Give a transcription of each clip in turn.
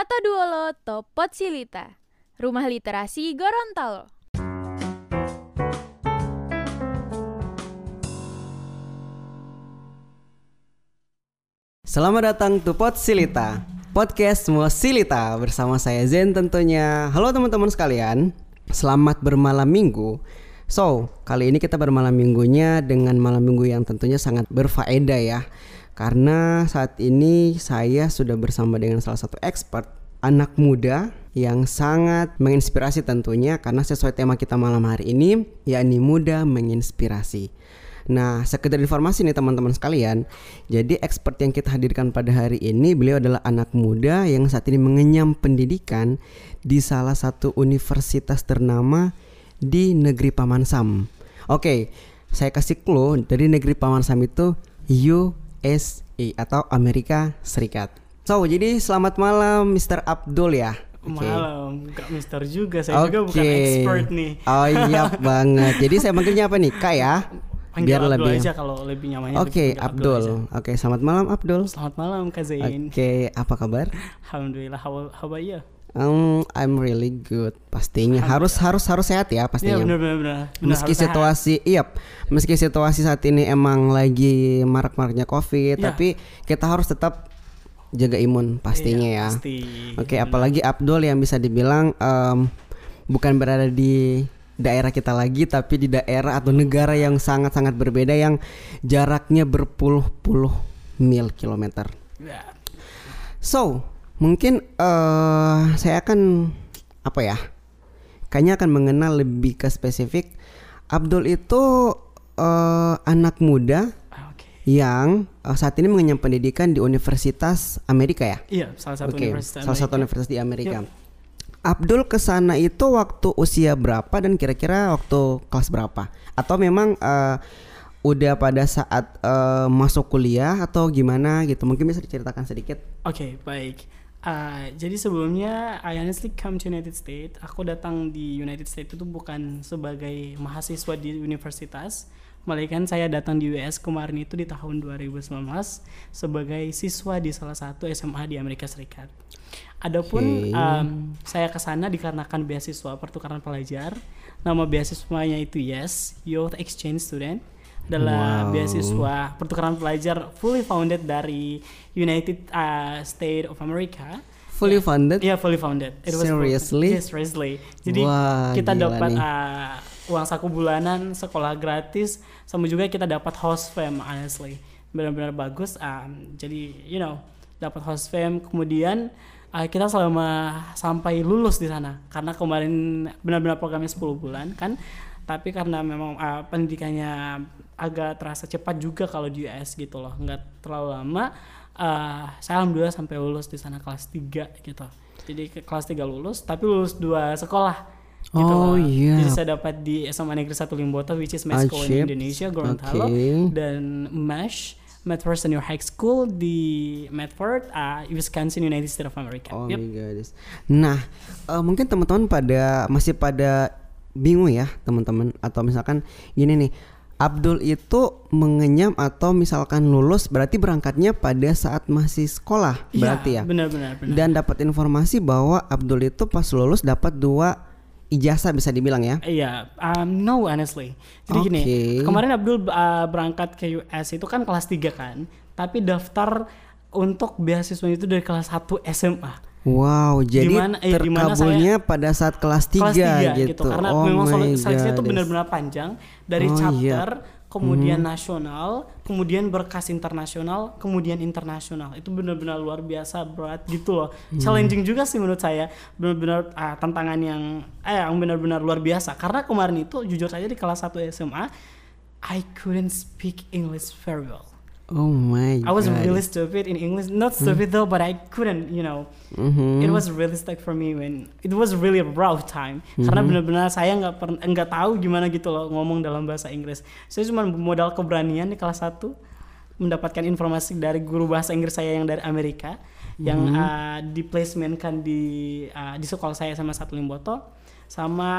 Mata Duolo Topot Silita, Rumah Literasi Gorontalo. Selamat datang to Pot Silita Podcast semua Silita Bersama saya Zen tentunya. Halo teman-teman sekalian. Selamat bermalam minggu. So, kali ini kita bermalam minggunya dengan malam minggu yang tentunya sangat berfaedah ya Karena saat ini saya sudah bersama dengan salah satu expert Anak muda yang sangat menginspirasi tentunya Karena sesuai tema kita malam hari ini yakni muda menginspirasi Nah, sekedar informasi nih teman-teman sekalian. Jadi expert yang kita hadirkan pada hari ini beliau adalah anak muda yang saat ini mengenyam pendidikan di salah satu universitas ternama di negeri Paman Sam. Oke, saya kasih clue dari negeri Paman Sam itu USA atau Amerika Serikat. So, jadi selamat malam Mr. Abdul ya. Okay. Malam, gak mister juga, saya okay. juga bukan expert nih. Oh iya banget. Jadi saya manggilnya apa nih? Kak ya? Panggil biar Abdul lebih aja kalau lebih nyamannya. Oke, okay, Abdul. Oke, okay, selamat malam Abdul. Selamat malam Kak Zain. Oke, okay, apa kabar? Alhamdulillah. How, how about you? Um, I'm really good. Pastinya harus harus harus sehat ya pastinya. Iya benar benar benar. Meski situasi, iya, meski situasi saat ini emang lagi marak-maraknya COVID, ya. tapi kita harus tetap jaga imun pastinya iya, ya. Pasti. Oke, okay, apalagi Abdul yang bisa dibilang um, bukan berada di daerah kita lagi tapi di daerah atau negara yang sangat-sangat berbeda yang jaraknya berpuluh-puluh mil kilometer. Ya. So, mungkin uh, saya akan apa ya? Kayaknya akan mengenal lebih ke spesifik. Abdul itu uh, anak muda ah, yang uh, saat ini mengenyam pendidikan di Universitas Amerika ya? Iya, salah satu okay. universitas. Salah satu universitas di Amerika. Yep. Abdul ke sana itu waktu usia berapa dan kira-kira waktu kelas berapa? Atau memang uh, udah pada saat uh, masuk kuliah atau gimana gitu? Mungkin bisa diceritakan sedikit. Oke, okay, baik. Uh, jadi sebelumnya I honestly come to United States. Aku datang di United States itu bukan sebagai mahasiswa di universitas, melainkan saya datang di US kemarin itu di tahun 2019 sebagai siswa di salah satu SMA di Amerika Serikat. Adapun okay. um, saya ke sana dikarenakan beasiswa pertukaran pelajar. Nama beasiswanya itu Yes, Youth Exchange Student adalah wow. beasiswa pertukaran pelajar fully founded dari United uh, State of America. Fully yeah. funded? Iya, yeah, fully founded. It seriously? Was yes, seriously. Jadi Wah, kita dapat uh, uang saku bulanan, sekolah gratis, sama juga kita dapat host fam honestly. Benar-benar bagus. Um, jadi, you know, dapat host fam kemudian uh, kita selama sampai lulus di sana karena kemarin benar-benar programnya 10 bulan kan tapi karena memang uh, pendidikannya agak terasa cepat juga kalau di US gitu loh nggak terlalu lama uh, saya alhamdulillah sampai lulus di sana kelas 3 gitu jadi ke kelas 3 lulus tapi lulus dua sekolah gitu oh iya. Jadi saya dapat di SMA Negeri 1 Limboto which is Mesko in Indonesia Gorontalo okay. dan MASH Medford Senior High School di Medford, uh, Wisconsin, United States of America. Oh yep. my god. Nah, uh, mungkin teman-teman pada masih pada bingung ya, teman-teman atau misalkan gini nih, Abdul itu mengenyam atau misalkan lulus berarti berangkatnya pada saat masih sekolah iya, berarti ya. Benar-benar. Dan dapat informasi bahwa Abdul itu pas lulus dapat dua ijazah bisa dibilang ya? Iya, um, no honestly. Jadi okay. gini, kemarin Abdul uh, berangkat ke US itu kan kelas 3 kan, tapi daftar untuk beasiswa itu dari kelas 1 SMA. Wow, jadi di mana, eh, terkabulnya saya, pada saat kelas 3, kelas 3 gitu. gitu. Karena oh memang seleksinya itu benar-benar panjang dari oh, chapter iya kemudian hmm. nasional, kemudian berkas internasional, kemudian internasional. Itu benar-benar luar biasa berat gitu loh. Hmm. Challenging juga sih menurut saya. Benar-benar uh, tantangan yang eh yang benar-benar luar biasa. Karena kemarin itu jujur saja di kelas 1 SMA I couldn't speak English very well. Oh my god. I was really stupid in English. Not hmm. stupid mm. though, but I couldn't, you know. Mm-hmm. It was really stuck for me when it was really a rough time. Mm-hmm. Karena benar-benar saya nggak pernah nggak tahu gimana gitu loh ngomong dalam bahasa Inggris. Saya cuma modal keberanian di kelas 1 mendapatkan informasi dari guru bahasa Inggris saya yang dari Amerika mm-hmm. yang uh, di placement kan di uh, di sekolah saya sama satu Limboto sama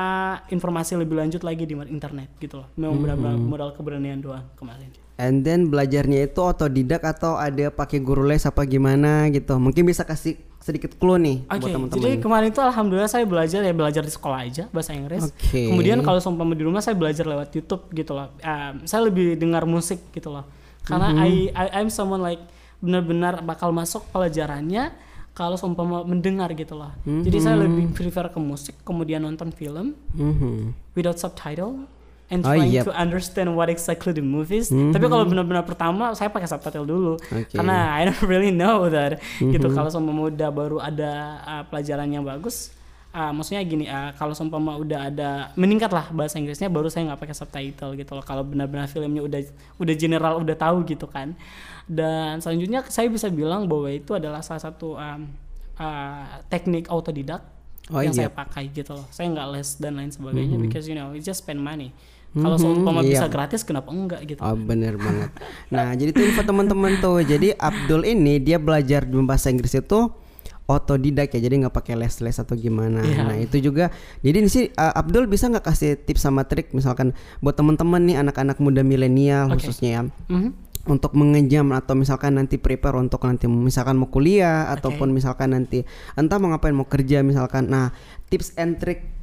informasi lebih lanjut lagi di internet gitu loh. Memang mm-hmm. benar-benar modal keberanian doang kemarin. And then belajarnya itu otodidak atau ada pakai guru les apa gimana gitu. Mungkin bisa kasih sedikit clue nih Oke, buat teman-teman. jadi kemarin itu alhamdulillah saya belajar ya belajar di sekolah aja bahasa Inggris. Oke. Kemudian kalau seumpama di rumah saya belajar lewat YouTube gitu loh. Um, saya lebih dengar musik gitu loh. Karena Mhm. I, I I'm someone like benar-benar bakal masuk pelajarannya kalau seumpama mendengar gitu loh. Jadi saya Mhm. lebih prefer ke musik, kemudian nonton film Mhm. without subtitle and Oh, trying yep. to understand what exactly the movie is. Tapi kalau benar-benar pertama saya pakai subtitle dulu Oke. karena I don't really know that gitu Mhm. kalau seumpama udah baru ada uh, pelajaran yang bagus uh, maksudnya gini uh, kalau seumpama udah ada meningkat lah bahasa Inggrisnya baru saya nggak pakai subtitle gitu loh kalau benar-benar filmnya udah udah general udah tahu gitu kan dan selanjutnya saya bisa bilang bahwa itu adalah salah satu um, uh, teknik autodidak Oh, yang iya. saya pakai gitu loh saya nggak les dan lain sebagainya because you know we just spend money kalau Mhm, seumpama iya. bisa gratis kenapa enggak gitu Oh bener banget. Nah jadi tuh info teman-teman tuh. Jadi Abdul ini dia belajar bahasa Inggris itu otodidak ya. Jadi nggak pakai les-les atau gimana. Iya. Nah itu juga. Jadi di sini uh, Abdul bisa nggak kasih tips sama trik misalkan buat teman-teman nih anak-anak muda milenial Oke. khususnya ya. Mhm. Untuk mengejam atau misalkan nanti prepare untuk nanti misalkan mau kuliah ataupun misalkan nanti entah mau ngapain mau kerja misalkan. Nah tips and trick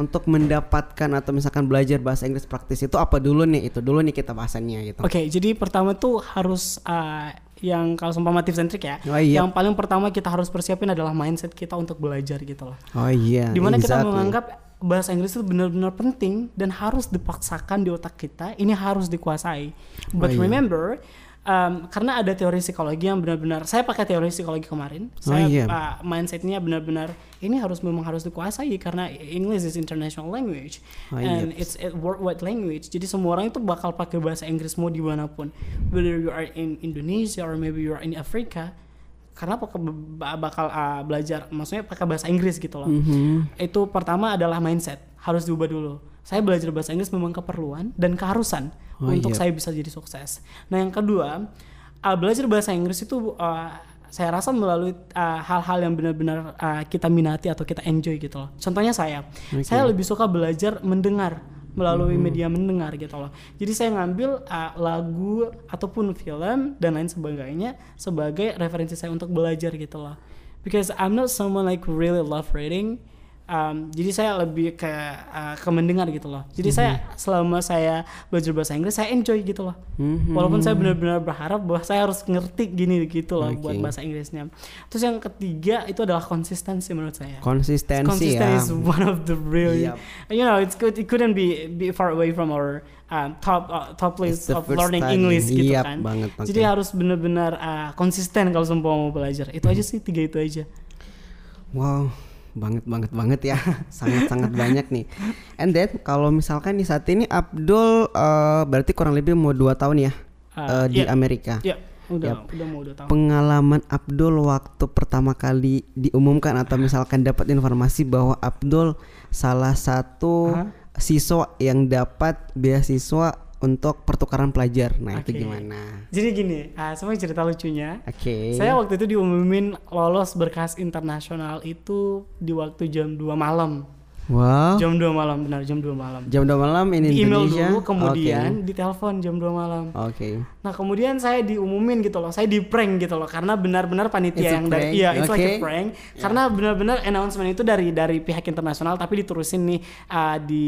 untuk mendapatkan atau misalkan belajar bahasa Inggris praktis itu apa dulu nih itu dulu nih kita bahasannya gitu. Oke, jadi pertama tuh harus uh, yang kalau seumpama tips and trick ya. Oh, iya. Yang paling pertama kita harus persiapin adalah mindset kita untuk belajar gitu loh. Oh iya. Di mana kita exactly. menganggap bahasa Inggris itu benar-benar penting dan harus dipaksakan di otak kita. Ini harus dikuasai. But Oh, iya. remember, um, karena ada teori psikologi yang benar-benar saya pakai teori psikologi kemarin. Oh, Saya iya. uh, mindsetnya benar-benar ini harus memang harus dikuasai karena English is international language Oh, iya. and it's a worldwide language. Jadi semua orang itu bakal pakai bahasa Inggris mau di mana pun. Whether you are in Indonesia or maybe you are in Africa, karena bakal, uh, belajar, maksudnya pakai bahasa Inggris gitu loh. Mhm. Itu pertama adalah mindset harus diubah dulu. Saya belajar bahasa Inggris memang keperluan dan keharusan Oh, untuk iya. saya bisa jadi sukses. Nah yang kedua, uh, belajar bahasa Inggris itu uh, saya rasa melalui uh, hal-hal yang benar-benar uh, kita minati atau kita enjoy gitu loh. Contohnya saya, Oke. saya lebih suka belajar mendengar melalui media mendengar gitu loh. Jadi saya ngambil uh, lagu ataupun film dan lain sebagainya sebagai referensi saya untuk belajar gitu loh. Because I'm not someone like really love reading. Um, jadi saya lebih ke uh, ke mendengar gitu loh. Jadi saya selama saya belajar bahasa Inggris saya enjoy gitu loh. Mhm. Walaupun saya benar-benar berharap bahwa saya harus ngerti gini gitu loh Oke. buat bahasa Inggrisnya. Terus yang ketiga itu adalah konsistensi menurut saya. konsistensi Consistent ya. is one of the really, Yep. you know, it's good. It couldn't be be far away from our um, top uh, top list of learning study. English gitu Yep, kan. banget, Jadi oke. harus benar-benar uh, konsisten kalau semua mau belajar. Itu aja sih tiga itu aja. Wow, banget banget banget ya. Sangat sangat banyak nih. And then kalau misalkan di saat ini Abdul eh, berarti kurang lebih mau dua tahun ya Uh, eh, di iya. Amerika. Ya, udah udah mau udah tahu. Pengalaman Abdul waktu pertama kali diumumkan atau misalkan dapat informasi bahwa Abdul salah satu Hah? siswa yang dapat beasiswa untuk pertukaran pelajar. Nah, itu Oke. gimana? Jadi gini, uh, sama cerita lucunya. Oke. Saya waktu itu diumumin lolos berkas internasional itu di waktu jam 2 malam. Wow. Jam 2 malam, benar jam 2 malam. Jam 2 malam ini Di email Indonesia. dulu, kemudian ditelepon jam 2 malam. Oke. Nah kemudian saya diumumin gitu loh, saya di prank gitu loh, karena benar-benar It's panitia a yang dari, iya it's like okay. a prank, karena benar-benar announcement itu dari dari pihak internasional, tapi diterusin nih uh, di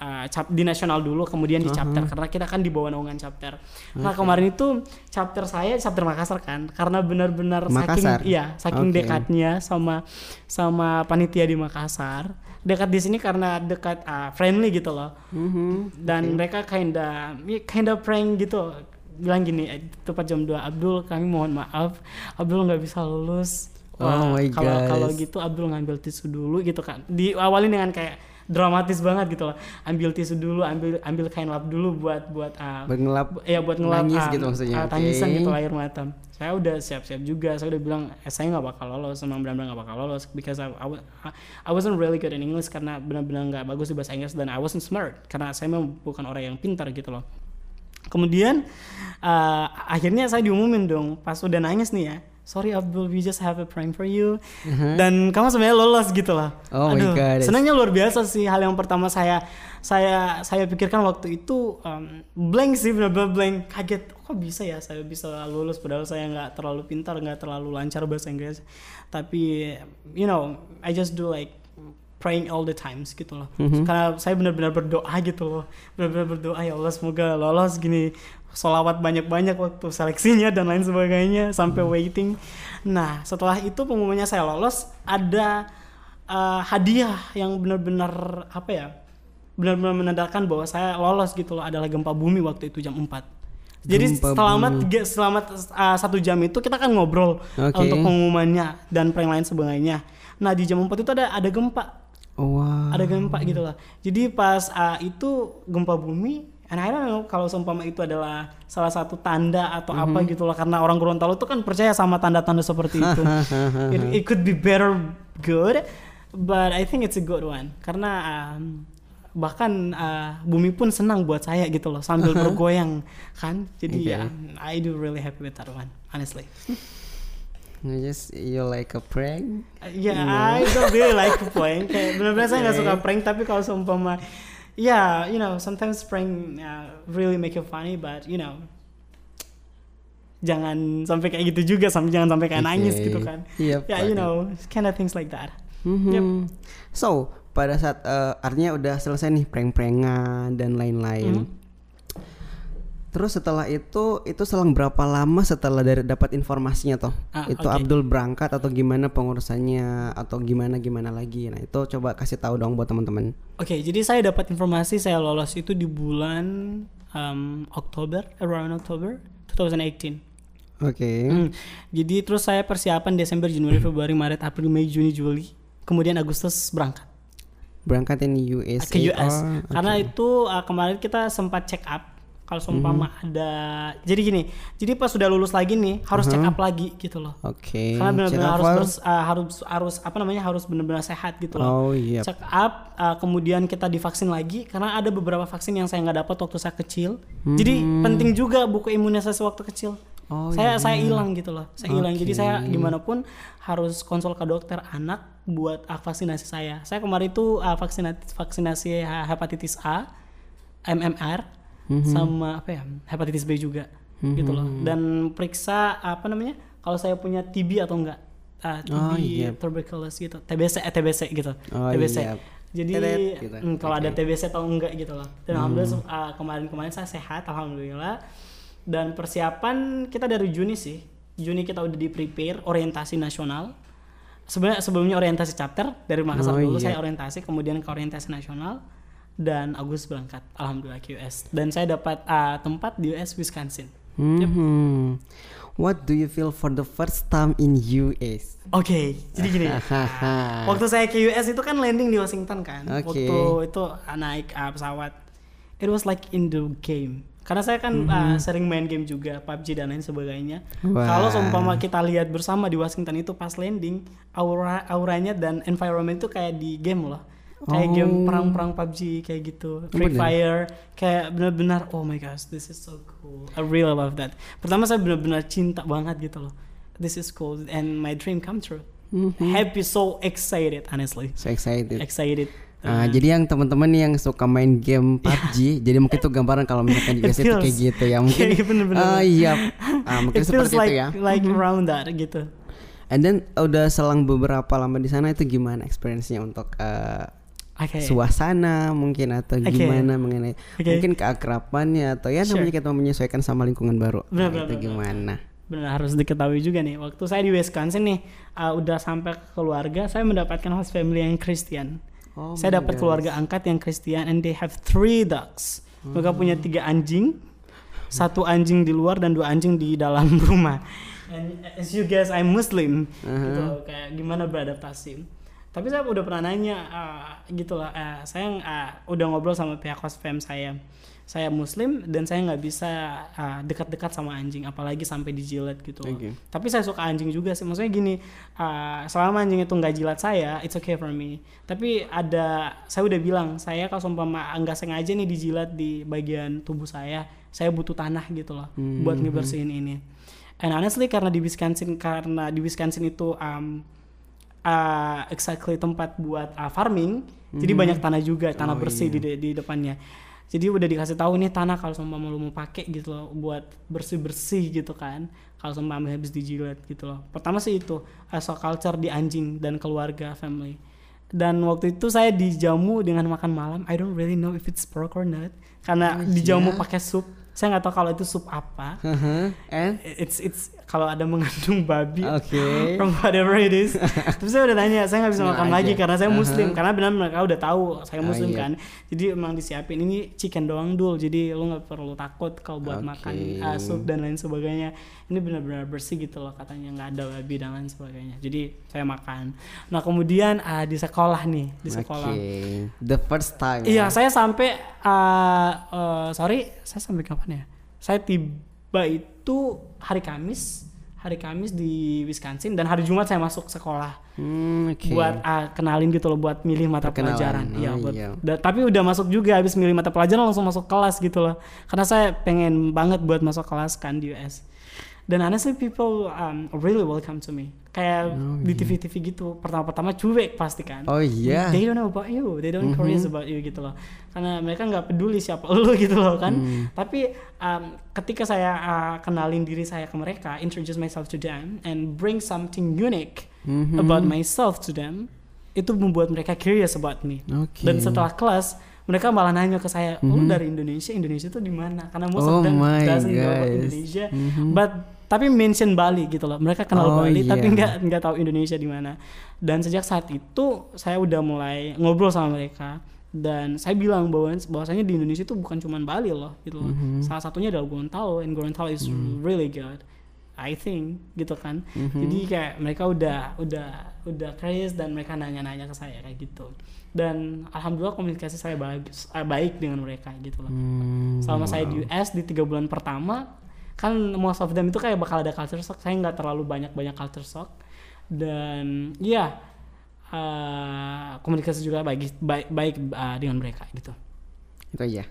uh, cap, di nasional dulu, kemudian di chapter, karena kita kan di bawah naungan chapter. Nah kemarin itu chapter saya chapter Makassar kan, karena benar-benar saking, iya saking Oke. dekatnya sama sama panitia di Makassar, dekat di sini karena dekat uh, friendly gitu loh. Mhm. dan mereka kinda ya, kinda prank gitu. Bilang gini eh, tepat jam 2 Abdul kami mohon maaf. Abdul nggak bisa lulus. Oh my kalau gosh. kalau gitu Abdul ngambil tisu dulu gitu kan. Diawali dengan kayak dramatis banget gitu loh. Ambil tisu dulu ambil ambil kain lap dulu buat buat uh, Bengelap ya buat ngelap nangis ah, gitu maksudnya, ah, tangisan oke. gitu air mata. Saya udah siap-siap juga saya udah bilang eh, saya nggak bakal lolos memang benar-benar nggak bakal lolos because I, I, I wasn't really good in English karena benar-benar nggak bagus di bahasa Inggris dan I wasn't smart karena saya memang bukan orang yang pintar gitu loh. Kemudian eh, akhirnya saya diumumin dong pas udah nangis nih ya sorry Abdul we just have a prank for you. Dan kamu sebenarnya lolos gitu lah. Oh my God. senangnya luar biasa sih. Hal yang pertama saya saya saya pikirkan waktu itu um, blank sih benar-benar blank. Kaget kok bisa ya saya bisa lulus padahal saya nggak terlalu pintar nggak terlalu lancar bahasa Inggris? Tapi you know I just do like praying all the times gitu loh. Karena saya benar-benar berdoa gitu loh. Benar-benar berdoa ya Allah semoga lolos gini solawat banyak-banyak waktu seleksinya dan lain sebagainya sampai waiting nah setelah itu pengumumannya saya lolos ada uh, hadiah yang benar-benar apa ya benar-benar menandakan bahwa saya lolos gitu loh adalah gempa bumi waktu itu jam 4 jadi Gempa selama bumi. tiga selama uh, satu jam itu kita kan ngobrol Oke. untuk pengumumannya dan prank lain sebagainya nah di jam 4 itu ada ada gempa Oh, wow. ada gempa gitu lah. Jadi pas uh, itu gempa bumi, and I don't know kalau seumpama itu adalah salah satu tanda atau apa Mhm. gitu lah karena orang Gorontalo itu kan percaya sama tanda-tanda seperti itu. it, it could be better good, but I think it's a good one karena um, bahkan uh, bumi pun senang buat saya gitu loh sambil bergoyang kan. Jadi Okay. ya I do really happy with that one honestly. I just you like a prank? Ya, I don't really like prank. Kayak benar-benar saya nggak Okay. suka prank, tapi kalau seumpama, ya, you know, sometimes prank uh, really make you funny, but you know, jangan sampai kayak gitu juga, sampai jangan sampai kayak nangis Okay. gitu kan. Yep, ya, you know, kind of things like that. Mhm. Yep. So pada saat eh, artinya udah selesai nih prank-prankan dan lain-lain. Mhm. Terus setelah itu itu selang berapa lama setelah dari dapat informasinya toh? Ah, itu oke. Abdul berangkat atau gimana pengurusannya atau gimana gimana lagi? Nah itu coba kasih tahu dong buat teman-teman. Oke, jadi saya dapat informasi saya lolos itu di bulan um, Oktober, around October 2018. Oke. Hmm. Jadi terus saya persiapan Desember, Januari, Februari, Maret, April, Mei, Juni, Juli. Kemudian Agustus berangkat. Berangkat ini USA. ke US Oh, karena itu uh, kemarin kita sempat check up kalau seumpama ada jadi gini jadi pas sudah lulus lagi nih harus check up lagi gitu loh. Oke. karena check benar-benar harus bers- uh, harus harus apa namanya harus benar-benar sehat gitu loh. Oh iya. check up uh, kemudian kita divaksin lagi karena ada beberapa vaksin yang saya nggak dapat waktu saya kecil. Jadi penting juga buku imunisasi waktu kecil. Oh, saya iya. saya hilang gitu loh saya hilang. Jadi Oke. saya gimana pun harus konsul ke dokter anak buat uh, vaksinasi saya. Saya kemarin itu uh, vaksinasi vaksinasi hepatitis A MMR Mhm. sama apa ya hepatitis B juga gitu loh dan periksa apa namanya kalau saya punya TB atau enggak uh, TB Oh, iya. tuberculosis gitu TBC eh, TBC gitu Oh, TBC iya. jadi gitu. mm, kalau ada Oke. TBC atau enggak gitu loh dan alhamdulillah uh, kemarin-kemarin saya sehat alhamdulillah dan persiapan kita dari Juni sih Juni kita udah di prepare orientasi nasional sebenarnya sebelumnya orientasi chapter dari Makassar Oh, dulu iya. saya orientasi kemudian ke orientasi nasional dan Agus berangkat alhamdulillah ke US dan saya dapat uh, tempat di US Wisconsin Mhm. What do you feel for the first time in US? Oke, jadi gini. Waktu saya ke US itu kan landing di Washington kan. Oke. Waktu itu ah, naik ah, pesawat. It was like in the game. Karena saya kan Mhm. ah, sering main game juga, PUBG dan lain sebagainya. Wah. Kalau seumpama kita lihat bersama di Washington itu pas landing, aura auranya dan environment itu kayak di game loh. Kayak game Oh. perang-perang PUBG kayak gitu. Free Bener. Fire kayak benar-benar oh my gosh, this is so cool. I really love that. Pertama saya benar-benar cinta banget gitu loh. This is cool and my dream come true. Mhm. Happy so excited honestly. So excited. Excited. Uh, jadi yang teman-teman yang suka main game PUBG, jadi mungkin itu gambaran kalau misalkan di It US itu kayak gitu ya. Mungkin Kayak bener-bener. Ah iya. Ah, mungkin it seperti like itu ya. like around that gitu. And then udah selang beberapa lama di sana itu gimana experience-nya untuk eh, Oke. suasana mungkin atau Oke. gimana mengenai Oke. mungkin keakrabannya atau ya Sure. namanya kita menyesuaikan sama lingkungan baru. Benar, Nah, benar, itu benar. gimana? Benar harus diketahui juga nih. Waktu saya di Wisconsin nih uh, udah sampai ke keluarga, saya mendapatkan host family yang Kristen. Oh saya dapat keluarga angkat yang Kristen and they have three dogs. Mereka punya tiga anjing, satu anjing di luar dan dua anjing di dalam rumah. And as you guys, I'm Muslim. Gitu, kayak gimana beradaptasi. Tapi saya udah pernah nanya, uh, gitu lah. uh, saya uh, udah ngobrol sama pihak host fam saya. Saya Muslim dan saya nggak bisa uh, dekat-dekat sama anjing, apalagi sampai dijilat gitu. Oke. Tapi saya suka anjing juga sih. Maksudnya gini, uh, selama anjing itu nggak jilat saya, it's okay for me. Tapi ada, saya udah bilang, saya kalau seumpama nggak sengaja nih dijilat di bagian tubuh saya, saya butuh tanah gitu loh, buat ngebersihin ini. and honestly karena di Wisconsin karena di Wisconsin itu um, uh, exactly tempat buat uh, farming. Jadi banyak tanah juga tanah Oh, bersih iya. di di depannya. Jadi udah dikasih tahu nih tanah kalau sama lu mau pakai gitu loh buat bersih bersih gitu kan. Kalau sama habis dijilat gitu loh. Pertama sih itu uh, so culture di anjing dan keluarga family. Dan waktu itu saya dijamu dengan makan malam. I don't really know if it's pork or not. Karena Oh, dijamu iya? pakai sup. Saya nggak tahu kalau itu sup apa. Heeh. And? It's it's kalau ada mengandung babi Oke. from whatever it is terus saya udah tanya saya nggak bisa makan aja. lagi karena saya muslim Aha. karena benar mereka udah tahu saya Oh, muslim iya. kan jadi emang disiapin ini chicken doang dul jadi lo nggak perlu takut kalau buat Oke. makan uh, sup dan lain sebagainya ini benar-benar bersih gitu loh katanya nggak ada babi dan lain sebagainya jadi saya makan nah kemudian uh, di sekolah nih di sekolah Oke. The first time. Iya, ya? saya sampai uh, uh, sorry, saya sampai kapan ya? Saya tiba itu hari Kamis, hari Kamis di Wisconsin dan hari Jumat saya masuk sekolah Hmm, oke. buat uh, kenalin gitu loh, buat milih mata Perkenalan. pelajaran. Oh, Iya, buat. iya. da- tapi udah masuk juga habis milih mata pelajaran langsung masuk kelas gitu loh. Karena saya pengen banget buat masuk kelas kan di US. Dan honestly people um, really welcome to me. Kayak Oh, di TV-TV gitu. Pertama-pertama cuek pasti kan Oh iya. they don't know about you, they don't Mhm. curious about you gitu loh. Karena mereka nggak peduli siapa lu gitu loh kan. Hmm. Tapi um, ketika saya uh, kenalin diri saya ke mereka, introduce myself to them and bring something unique Mhm. about myself to them, itu membuat mereka curious about me. Oke. Dan setelah kelas mereka malah nanya ke saya, "Oh, lu Mhm. dari Indonesia? Indonesia itu di mana?" Karena most Oh of them my doesn't know about guys. Indonesia. Mhm. But tapi mention Bali gitu loh. Mereka kenal Oh, Bali iya. tapi nggak nggak tahu Indonesia di mana. Dan sejak saat itu saya udah mulai ngobrol sama mereka dan saya bilang bahwa bahwasanya di Indonesia itu bukan cuma Bali loh gitu loh. Mhm. Salah satunya adalah Gorontalo and Gorontalo is really good. I think gitu kan. Mhm. Jadi kayak mereka udah udah udah curious dan mereka nanya-nanya ke saya kayak gitu. Dan alhamdulillah komunikasi saya bagus eh, baik dengan mereka gitu loh. Hmm, Selama saya wow. di US di tiga bulan pertama kan most of them itu kayak bakal ada culture shock. Saya nggak terlalu banyak banyak culture shock dan ya eh, komunikasi juga baik baik, baik eh, dengan mereka gitu. Itu aja.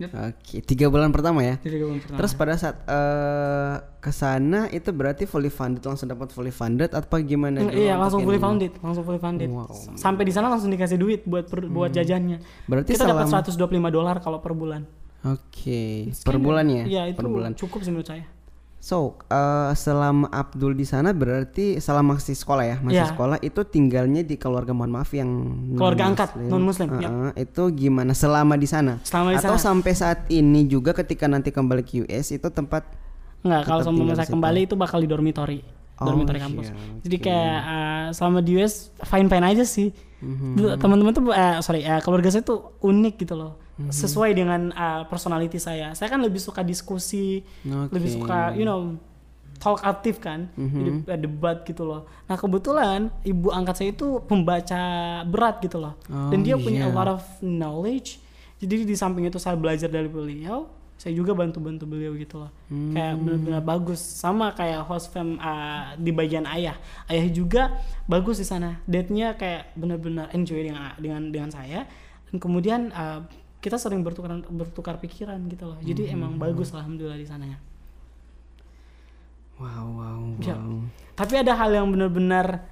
Yep. Oke, tiga bulan pertama ya. Tiga bulan pertama. Terus pada saat eh ke sana itu berarti fully funded langsung dapat fully funded atau gimana? Mm, iya langsung fully ini? funded, langsung fully funded. Wow. Sampai di sana langsung dikasih duit buat per- buat jajannya. Berarti Kita dapat selama 125 dolar kalau per bulan. Oke, per bulan ya? Iya itu Per bulan. cukup sih menurut saya. So, eh, selama Abdul di sana berarti selama masih sekolah ya, masih Iya. sekolah itu tinggalnya di keluarga mohon maaf yang Keluarga non-muslim. angkat, non-muslim, Eh, ya. eh, Itu gimana selama di sana? Selama di Atau sana. sampai saat ini juga ketika nanti kembali ke US itu tempat Nggak, kalau sama saya kembali itu bakal di dormitory. Oh, dormitory kampus. iya, Jadi kayak uh, selama di US fine fine aja sih. Mhm. Dulu Teman-teman tuh eh, sorry, eh, keluarga saya tuh unik gitu loh. Mhm. Sesuai dengan uh, personality saya. Saya kan lebih suka diskusi, lebih Oke. suka you know talk aktif kan, Mhm. jadi eh, debat gitu loh. Nah kebetulan ibu angkat saya itu pembaca berat gitu loh, dan Oh, dia punya a iya. lot of knowledge. Jadi di samping itu saya belajar dari beliau, saya juga bantu-bantu beliau gitu loh. Kayak Hmm. benar-benar bagus, sama kayak host fam uh, di bagian ayah. Ayah juga bagus di sana. Date-nya kayak benar-benar enjoy dengan dengan dengan saya. Dan kemudian uh, kita sering bertukar bertukar pikiran gitu loh. Jadi Hmm. emang bagus lah alhamdulillah di sananya. Wow, wow, Ya. wow. Tapi ada hal yang benar-benar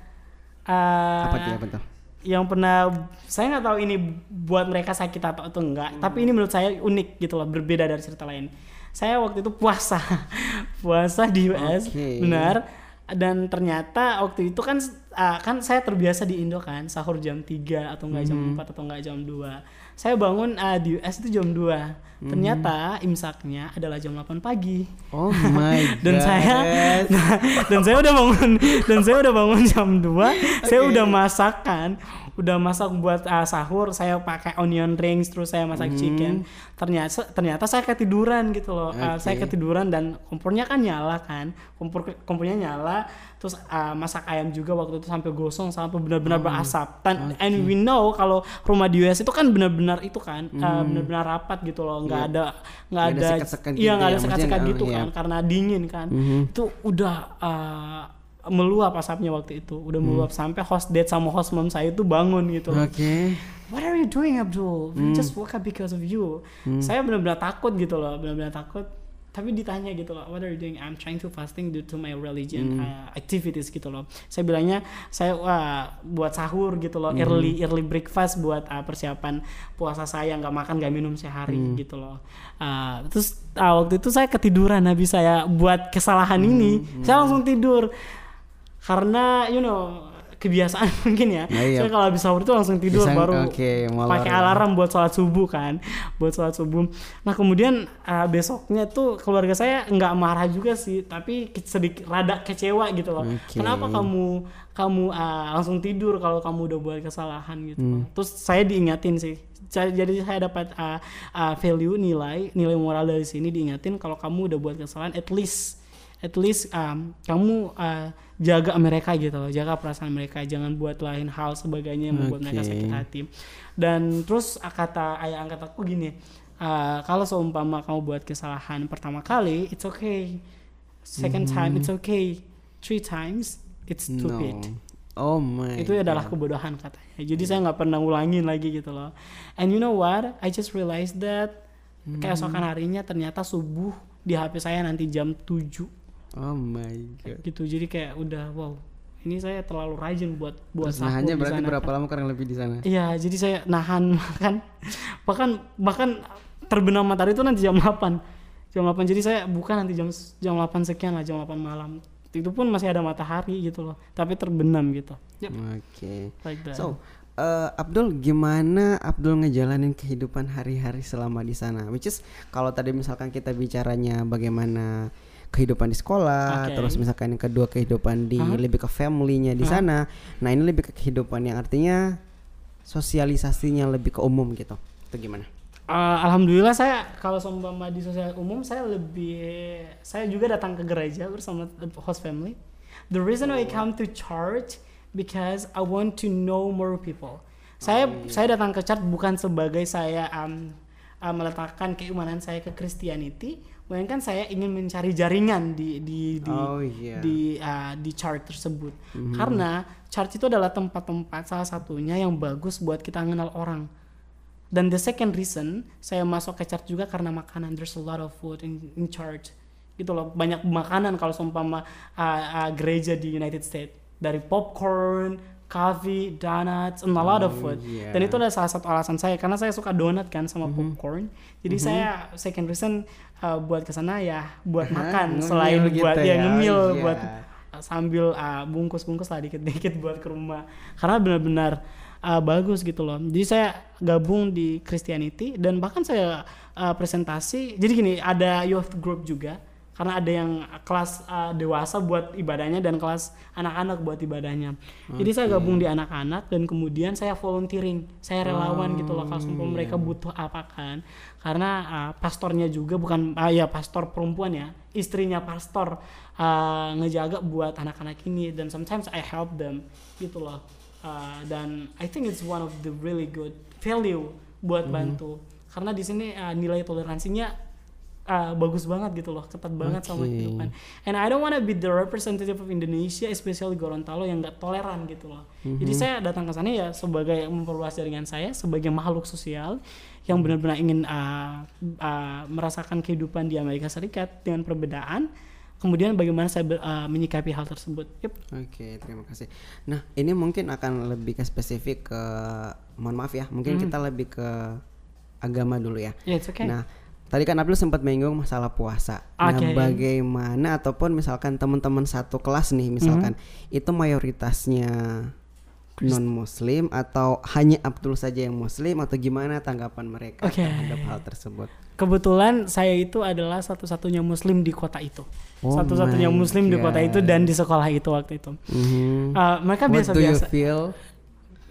uh, Apa tuh, apa tuh? yang pernah saya nggak tahu ini buat mereka sakit atau atau enggak tapi ini menurut saya unik gitu loh berbeda dari cerita lain saya waktu itu puasa puasa di US Oke. benar dan ternyata waktu itu kan ah, kan saya terbiasa di Indo kan sahur jam 3 atau enggak jam 4 atau enggak jam 2 saya bangun ah, di US itu jam 2 ternyata imsaknya adalah jam 8 pagi. Oh my dan god. saya dan saya udah bangun dan saya udah bangun jam 2 saya udah masakan udah masak buat uh, sahur saya pakai onion rings terus saya masak chicken. Ternyata ternyata saya ketiduran gitu loh. Uh, saya ketiduran dan kompornya kan nyala kan. Kompor kompornya nyala terus uh, masak ayam juga waktu itu sampai gosong sampai benar-benar berasap. Dan and we know kalau rumah di US itu kan benar-benar itu kan uh, benar-benar rapat gitu loh. Nggak Iya. ada nggak Nggak ada ada sekat-sekat iya gitu nggak ya, ada sekat-sekat maksudnya, gitu uh, kan iya. karena dingin kan. Mhm. itu udah uh, meluap asapnya waktu itu. Udah meluap sampai host date sama host mom saya itu bangun gitu. Oke. What are you doing Abdul? We just woke up because of you. Saya benar-benar takut gitu loh, benar-benar takut. tapi ditanya gitu loh what are you doing? I'm trying to fasting due to my religion uh, activities gitu loh. Saya bilangnya saya wah, buat sahur gitu loh early early breakfast buat uh, persiapan puasa saya nggak makan nggak minum sehari gitu loh. Uh, terus uh, waktu itu saya ketiduran habis saya buat kesalahan ini. Saya langsung tidur karena you know kebiasaan mungkin ya. Nah, iya. Saya kalau habis sahur itu langsung tidur Bisa- baru molor pakai alarm buat sholat subuh kan, buat sholat subuh. Nah kemudian uh, besoknya tuh keluarga saya nggak marah juga sih, tapi sedikit rada kecewa gitu loh. Oke. Kenapa kamu kamu uh, langsung tidur kalau kamu udah buat kesalahan gitu. Hmm. Terus saya diingatin sih. Jadi jadi saya dapat uh, uh, value nilai nilai moral dari sini diingatin kalau kamu udah buat kesalahan at least at least um, kamu uh, jaga mereka gitu loh, jaga perasaan mereka, jangan buat lain hal sebagainya yang membuat mereka Oke. sakit hati. Dan terus uh, kata ayah angkat aku gini, uh, kalau seumpama kamu buat kesalahan pertama kali, it's okay. Second time, it's okay. Three times, it's stupid. No. Oh my. Itu adalah kebodohan katanya. Jadi saya nggak pernah ulangin lagi gitu loh. And you know what? I just realized that keesokan harinya ternyata subuh di HP saya nanti jam 7 Oh my god. gitu jadi kayak udah wow ini saya terlalu rajin buat buat Terus sahur nahannya berarti sana. berapa lama kurang lebih di sana? iya jadi saya nahan makan bahkan bahkan terbenam matahari itu nanti jam 8 jam 8 jadi saya buka nanti jam jam 8 sekian lah jam 8 malam itu pun masih ada matahari gitu loh tapi terbenam gitu Yep, Oke. like that. So, eh, Abdul gimana Abdul ngejalanin kehidupan hari-hari selama di sana? Which is kalau tadi misalkan kita bicaranya bagaimana kehidupan di sekolah, Oke. terus misalkan yang kedua kehidupan di Hah? lebih ke family-nya di Hah? sana. Nah, ini lebih ke kehidupan yang artinya sosialisasinya lebih ke umum gitu. Itu gimana? Uh, Alhamdulillah saya kalau seumpama di sosial umum saya lebih saya juga datang ke gereja bersama host family. The reason I come to church because I want to know more people. Saya saya datang ke church bukan sebagai saya um, uh, meletakkan keimanan saya ke Christianity, melainkan saya ingin mencari jaringan di di di Oh, iya. di uh, di church tersebut. Karena church itu adalah tempat-tempat salah satunya yang bagus buat kita mengenal orang. Dan the second reason saya masuk ke church juga karena makanan. There's a lot of food in, in church. Gitu loh, banyak makanan kalau seumpama uh, uh, gereja di United States. Dari popcorn, coffee, donuts, and a lot of Oh, food. iya. Dan itu adalah salah satu alasan saya karena saya suka donat kan sama Mhm. popcorn. Jadi saya second reason uh, buat ke sana ya buat makan ngemil selain gitu buat ya, ya ngemil iya. buat uh, sambil uh, bungkus-bungkus lah dikit-dikit buat ke rumah. Karena benar-benar uh, bagus gitu loh. Jadi saya gabung di Christianity dan bahkan saya uh, presentasi. Jadi gini, ada youth group juga. Karena ada yang kelas uh, dewasa buat ibadahnya dan kelas anak-anak buat ibadahnya. Jadi saya gabung di anak-anak dan kemudian saya volunteering. Saya relawan gitu loh kalau seumpama mereka butuh apa kan. Karena uh, pastornya juga bukan ah ya pastor perempuan ya, istrinya pastor uh, ngejaga buat anak-anak ini dan sometimes I help them gitu loh. Uh, dan I think it's one of the really good value buat bantu karena di sini uh, nilai toleransinya uh, bagus banget gitu loh ketat banget sama Oke. kehidupan and I don't wanna be the representative of Indonesia especially Gorontalo yang gak toleran gitu loh jadi saya datang ke sana ya sebagai memperluas jaringan saya sebagai makhluk sosial yang benar-benar ingin uh, uh, merasakan kehidupan di Amerika Serikat dengan perbedaan kemudian bagaimana saya ber- uh, menyikapi hal tersebut yep. Oke, terima kasih. Nah, ini mungkin akan lebih ke spesifik ke mohon maaf ya, mungkin kita lebih ke agama dulu ya. Yeah, it's okay. Nah, tadi kan Abdul sempat menyinggung masalah puasa. Nah, Oke. bagaimana ataupun misalkan teman-teman satu kelas nih, misalkan Mhm. itu mayoritasnya non muslim atau hanya Abdul saja yang muslim atau gimana tanggapan mereka Oke. terhadap hal tersebut? Kebetulan saya itu adalah satu-satunya muslim di kota itu. Oh satu-satunya muslim di kota itu God. dan di sekolah itu waktu itu. Mhm. Uh, mereka biasa-biasa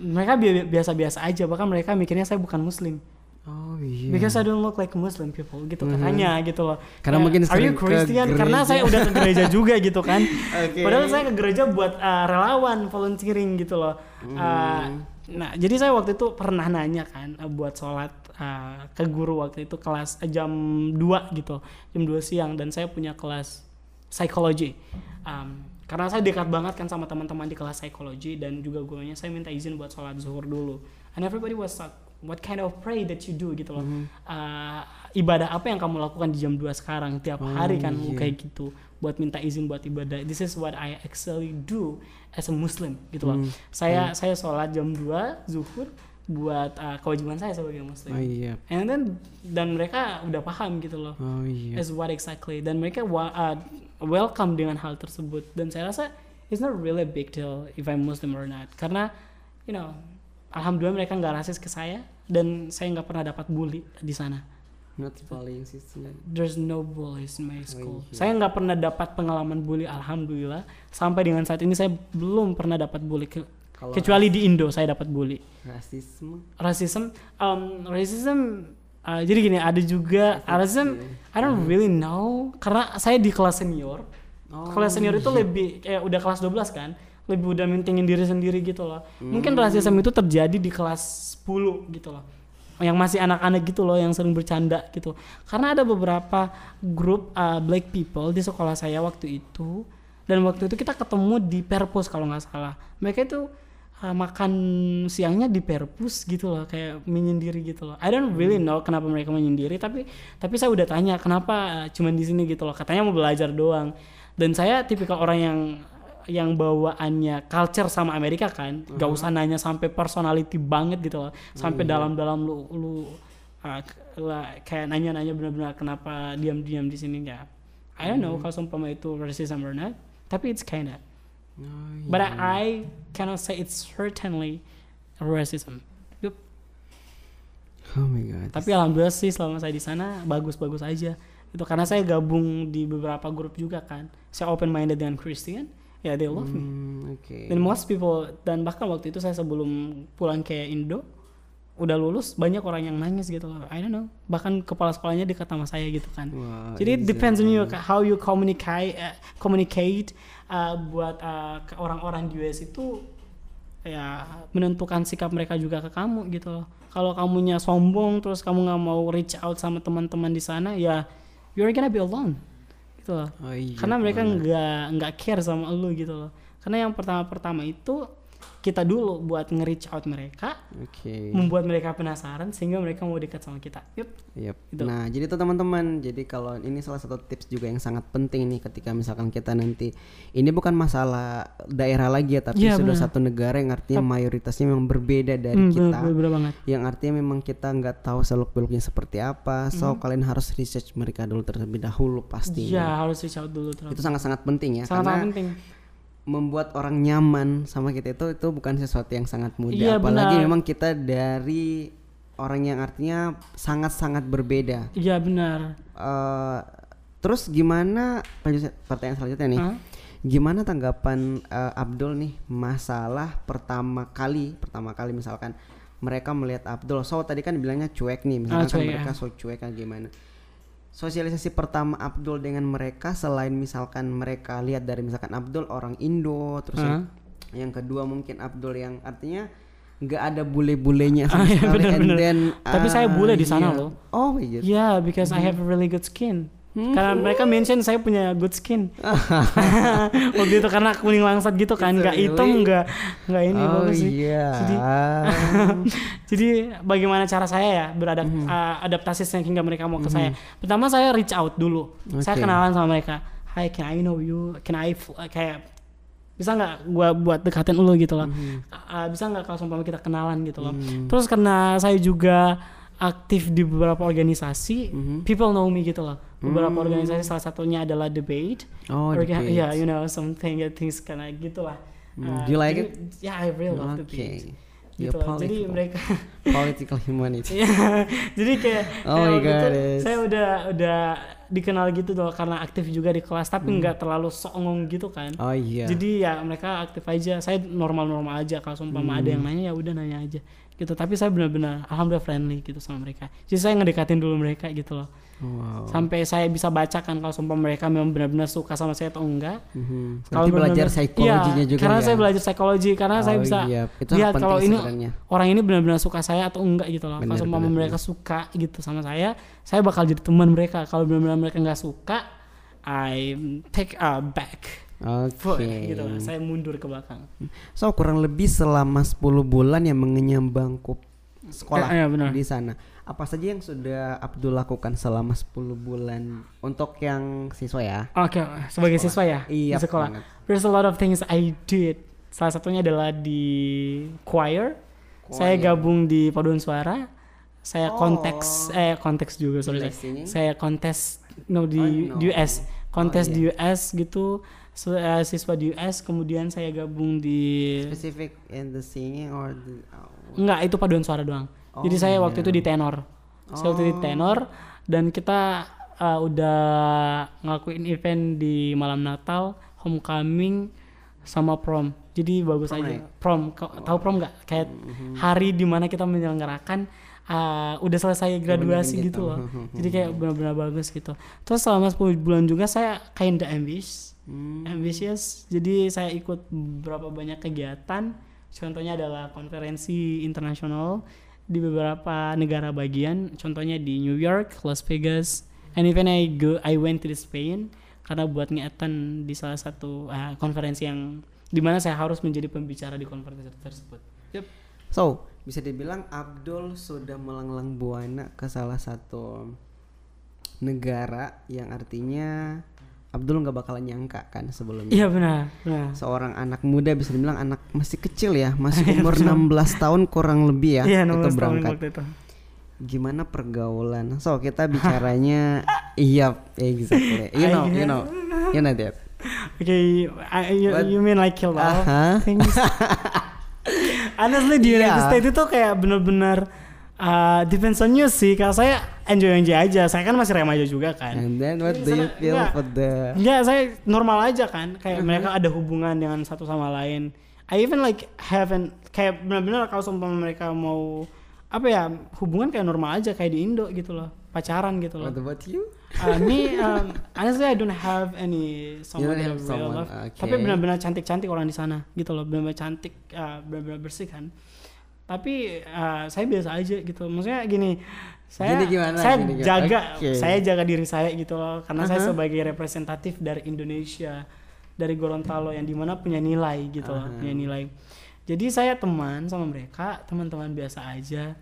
mereka bi- biasa-biasa aja bahkan mereka mikirnya saya bukan muslim. Oh iya. Because I don't look like Muslim people gitu katanya gitu loh. Karena Kayak, mungkin Are you ke Christian? Karena saya udah ke gereja juga gitu kan. Oke. Padahal saya ke gereja buat uh, relawan volunteering gitu loh. Hmm. Uh, nah jadi saya waktu itu pernah nanya kan uh, buat sholat uh, ke guru waktu itu kelas uh, jam 2 gitu, jam 2 siang dan saya punya kelas psikologi. Um, karena saya dekat banget kan sama teman-teman di kelas psikologi dan juga gurunya saya minta izin buat sholat zuhur dulu. And everybody was what kind of pray that you do gitu loh Mhm. Uh, ibadah apa yang kamu lakukan di jam 2 sekarang tiap Oh, hari kan iya. kayak gitu buat minta izin buat ibadah this is what I actually do as a Muslim gitu loh Hmm. saya saya sholat jam 2 zuhur buat uh, kewajiban saya sebagai Muslim Oh iya. and then dan mereka udah paham gitu loh Oh iya. as what exactly dan mereka wa- uh, welcome dengan hal tersebut dan saya rasa it's not really a big deal if I'm Muslim or not karena you know alhamdulillah mereka nggak rasis ke saya dan saya nggak pernah dapat bully di sana. Not bullying system. there's no bullies in my school. iya. saya nggak pernah dapat pengalaman bully alhamdulillah. Sampai dengan saat ini saya belum pernah dapat bully Ke- Kalau kecuali di Indo saya dapat bully. Rasisme. racism um, racism uh, jadi gini ada juga racism I don't really know. Karena saya di kelas senior. Oh, kelas senior itu iya. lebih kayak udah kelas 12 kan lebih udah mintingin diri sendiri gitu loh. Mungkin Hmm. racism itu terjadi di kelas 10 gitu loh. Yang masih anak-anak gitu loh yang sering bercanda gitu. Karena ada beberapa grup uh, black people di sekolah saya waktu itu. Dan waktu itu kita ketemu di perpus kalau nggak salah. Mereka itu uh, makan siangnya di perpus gitu loh kayak menyendiri gitu loh. I don't really know kenapa mereka menyendiri tapi tapi saya udah tanya kenapa uh, cuman di sini? gitu loh. Katanya mau belajar doang. Dan saya tipikal orang yang yang bawaannya culture sama Amerika kan gak usah nanya sampai personality banget gitu loh sampai dalam-dalam lu lu uh, lah, kayak nanya-nanya benar-benar kenapa diam-diam di sini ya I don't know kalau seumpama itu racism or not tapi it's kinda Oh, But iya. I, I cannot say it's certainly racism. Yup. Oh my god. Tapi alhamdulillah sih selama saya di sana bagus-bagus aja. Itu karena saya gabung di beberapa grup juga kan. Saya open minded dengan Christian. Ya they love me. Hmm, oke. Dan most people dan bahkan waktu itu saya sebelum pulang ke Indo udah lulus banyak orang yang nangis gitu loh. I don't know. Bahkan kepala sekolahnya dekat sama saya gitu kan. Wah, Jadi it depends on you how you communicate uh, communicate uh, buat uh, ke orang-orang di US itu ya menentukan sikap mereka juga ke kamu gitu loh. Kalau kamunya sombong terus kamu nggak mau reach out sama teman-teman di sana ya you're gonna be alone gitu loh. Oh iya. Karena mereka nggak nggak care sama lu gitu loh. Karena yang pertama-pertama itu kita dulu buat nge-reach out mereka, Oke. membuat mereka penasaran sehingga mereka mau dekat sama kita. Yup. Yep. Gitu. Nah, jadi tuh teman-teman, jadi kalau ini salah satu tips juga yang sangat penting nih ketika misalkan kita nanti ini bukan masalah daerah lagi ya, tapi Iya, sudah benar. satu negara yang artinya mayoritasnya memang berbeda dari Hmm, kita. bener, bener banget. Yang artinya memang kita nggak tahu seluk beluknya seperti apa, so Hmm. kalian harus research mereka dulu terlebih dahulu Iya, pastinya. harus reach out dulu terus. Itu sangat-sangat penting ya, Sangat karena penting. Membuat orang nyaman sama kita itu itu bukan sesuatu yang sangat mudah, Iya, apalagi benar. memang kita dari orang yang artinya sangat-sangat berbeda. Iya benar. Eh, terus gimana pertanyaan selanjutnya nih Hah? gimana tanggapan eh, Abdul nih masalah pertama kali pertama kali misalkan mereka melihat Abdul so tadi kan bilangnya cuek nih misalkan Ah, kan mereka ya. so cuek kan gimana sosialisasi pertama Abdul dengan mereka selain misalkan mereka lihat dari misalkan Abdul orang Indo terus yang, yang kedua mungkin Abdul yang artinya nggak ada bule-bulenya sama Ah, iya, sekali and benar-benar. then, Tapi saya ah, bule di sana iya. loh. oh iya Yeah, because I have a really good skin. Karena mereka mention saya punya good skin. Waktu itu karena kuning langsat gitu kan, nggak hitam, nggak nggak ini oh bagus sih. iya Jadi Jadi bagaimana cara saya ya beradaptasi sehingga mereka mau ke saya. Pertama saya reach out dulu. Saya Oke. kenalan sama mereka. Hi, can I know you? Can I kayak bisa nggak gua buat dekatin lu gitu loh. Ah, bisa nggak kalau seumpama kita kenalan gitu loh. Terus karena saya juga aktif di beberapa organisasi, people know me gitu loh. Beberapa organisasi salah satunya adalah debate. Oh, Orga- debate. Yeah, you know something things karena gitu lah. Hmm, Ah, do you like jadi- Yeah, I really love Oke. debate. Gitu loh. Jadi mereka political humanity jadi kayak, Oh my itu God, yes. saya udah udah dikenal gitu tuh karena aktif juga di kelas, tapi Hmm. nggak terlalu songong gitu kan. oh iya Jadi ya mereka aktif aja, saya normal-normal aja. Kalau ada Hmm. yang nanya ya udah nanya aja gitu. Tapi saya benar-benar alhamdulillah friendly gitu sama mereka. Jadi saya ngedekatin dulu mereka gitu loh. Wow Sampai saya bisa bacakan kalau seumpama mereka memang benar-benar suka sama saya atau enggak. Mhm. Kalau belajar psikologinya Iya, juga karena ya saya belajar psikologi karena saya Oh bisa iya, itu lihat kalau ini sebenarnya. orang ini benar-benar suka saya atau enggak gitu loh. Kalau seumpama benar, mereka suka gitu sama saya, saya bakal jadi teman mereka. Kalau benar-benar mereka nggak suka, I take a back. oke Gitu, lah. saya mundur ke belakang. so kurang lebih selama 10 bulan yang mengenyam bangku sekolah Eh, iya, benar. di sana. Apa saja yang sudah Abdul lakukan selama 10 bulan untuk yang siswa ya? Oke, sebagai siswa ya Iya, di sekolah. banget. There's a lot of things I did. Salah satunya adalah di choir. Saya Choir. gabung di paduan suara. Saya Oh. konteks eh konteks juga sorry. Saya kontes no di, Oh, no. di US. Kontes Oh, di US gitu. So, eh, siswa di US kemudian saya gabung di Specific in the singing or the oh, Enggak, itu paduan suara doang. Oh, Jadi saya waktu iya. itu di tenor. Saya waktu itu di Oh. tenor dan kita uh, udah ngelakuin event di malam Natal, homecoming sama prom. Jadi bagus Prom aja. night? Prom, Kau- tahu prom nggak? Kayak hari di mana kita menyelenggarakan uh, udah selesai graduasi gitu gitu. loh. Jadi kayak benar-benar bagus gitu. Terus selama 10 bulan juga saya kinda ambitious Hmm. ambitious. Jadi saya ikut beberapa banyak kegiatan. Contohnya adalah konferensi internasional di beberapa negara bagian. Contohnya di New York, Las Vegas, and even I go, I went to the Spain karena buat ngeatan di salah satu uh, konferensi yang di mana saya harus menjadi pembicara di konferensi tersebut. Yep. So, bisa dibilang Abdul sudah melanglang buana ke salah satu negara yang artinya Abdul nggak bakalan nyangka kan sebelumnya. Iya benar, benar. Seorang anak muda bisa dibilang anak masih kecil ya, masih umur 16 tahun kurang lebih ya Iya, itu 16 tahun berangkat. waktu itu. Gimana pergaulan? So, kita bicaranya iya, exactly. You know, you know. You know that. Okay, I, you, you mean like kill all Aha. things? Honestly di United Iya. States itu kayak bener-bener uh, depends on you sih. Kalau saya enjoy enjoy aja. Saya kan masih remaja juga kan. And then what Jadi do you sana- feel enggak. for the Enggak, saya normal aja kan. Kayak Uh-huh. mereka ada hubungan dengan satu sama lain. I even like haven't kayak benar-benar kalau seumpama mereka mau apa ya hubungan kayak normal aja kayak di Indo gitu loh pacaran gitu loh. What about you? Uh, me, um, honestly I don't have any someone don't that I have someone, love. okay. Tapi benar-benar cantik-cantik orang di sana gitu loh, benar-benar cantik, uh, benar-benar bersih kan. Tapi uh, saya biasa aja gitu. Maksudnya gini, saya Gini gimana? saya Gini gimana? jaga, Oke. saya jaga diri saya gitu loh, karena saya Uh-huh. sebagai representatif dari Indonesia, dari Gorontalo yang di mana punya nilai gitu loh, Uh-huh. punya nilai. Jadi saya teman sama mereka, teman-teman biasa aja,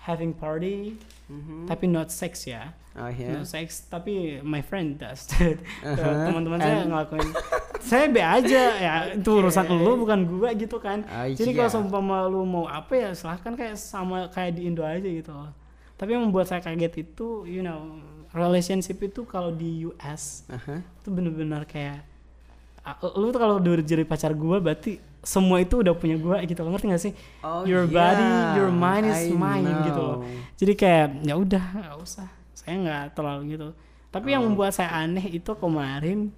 having party, Mhm. tapi not sex ya Oh ya. no sex tapi my friend does Uh-huh. teman-teman saya ngelakuin saya be aja ya itu urusan lu bukan gua gitu kan Ah, jadi iya. kalau seumpama lu mau apa ya silahkan kayak sama kayak di Indo aja gitu loh tapi yang membuat saya kaget itu you know relationship itu kalau di US Aha. itu bener-bener kayak lu tuh kalau udah jadi pacar gua berarti semua itu udah punya gua gitu loh. Ngerti gak sih? Oh, your body yeah, your mind is I mine gitu loh. Know. jadi kayak ya udah nggak usah. Saya nggak terlalu gitu. Tapi yang Oh. membuat saya aneh itu kemarin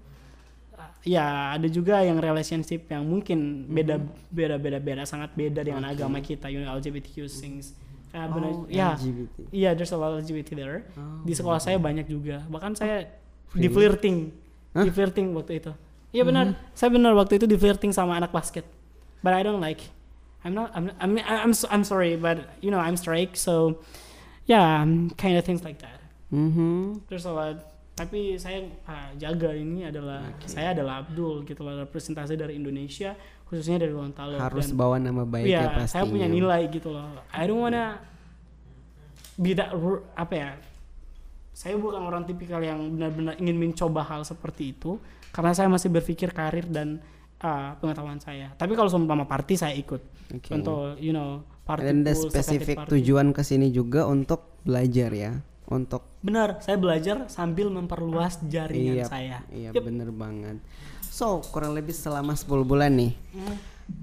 uh, ya ada juga yang relationship yang mungkin beda beda beda beda sangat beda dengan agama kita you know LGBTQ things. Benar Oh, ya. LGBT. iya there's a lot of LGBT there. Oh. di sekolah saya banyak juga. Bahkan saya di Really? flirting Hah? di flirting waktu itu iya benar saya benar waktu itu di flirting sama anak basket but I don't like I'm not I'm I'm I'm, so- I'm sorry but you know I'm straight so yeah kind of things like that Mhm. there's a lot tapi saya ah, jaga ini adalah Oke. saya adalah Abdul gitu loh representasi dari Indonesia khususnya dari Gorontalo Harus Dan- bawa nama baik ya Iya, pastinya. saya punya nilai gitu loh. I don't wanna be that apa ya? Saya bukan orang tipikal yang benar-benar ingin mencoba hal seperti itu karena saya masih berpikir karir dan uh, pengetahuan saya. Tapi kalau seumpama party saya ikut. Oke. Contoh, you know, party Dan ada pool, spesifik tujuan ke sini juga untuk belajar ya, untuk Benar, saya belajar sambil memperluas jaringan Iya, saya. Iya Yep. bener banget. So kurang lebih selama 10 bulan nih. Hmm.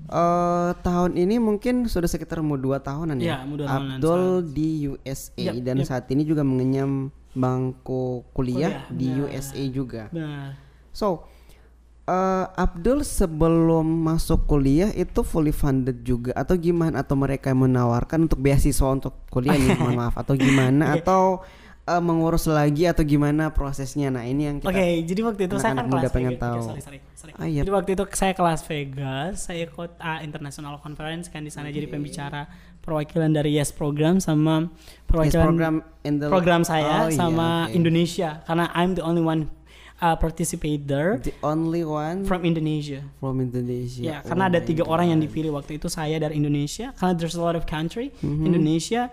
eh tahun ini mungkin sudah sekitar mau dua tahunan ya. Dua tahunan Abdul di USA Yap, dan yap. saat ini juga mengenyam bangku kuliah, Kuliah, di benar. USA juga. Benar. So eh Abdul sebelum masuk kuliah itu fully funded juga atau gimana atau mereka yang menawarkan untuk beasiswa untuk kuliah nih mohon maaf atau gimana atau eh, mengurus lagi atau gimana prosesnya nah ini yang kita Oke, jadi waktu itu saya kan muda kelas pengen Vegas. tahu. Sorry, sorry, sorry. Ah, iya. Jadi waktu itu saya kelas Vegas, saya ikut ah, international conference kan di sana jadi pembicara perwakilan dari Yes program sama Yes, perwakilan program in the program saya Oh, iya, sama oke. Indonesia karena I'm the only one uh, participate there The only one from, from Indonesia. Indonesia. Ya, Oh karena ada my tiga God. orang yang dipilih waktu itu saya dari Indonesia. Karena there's a lot of country, Mhm. Indonesia,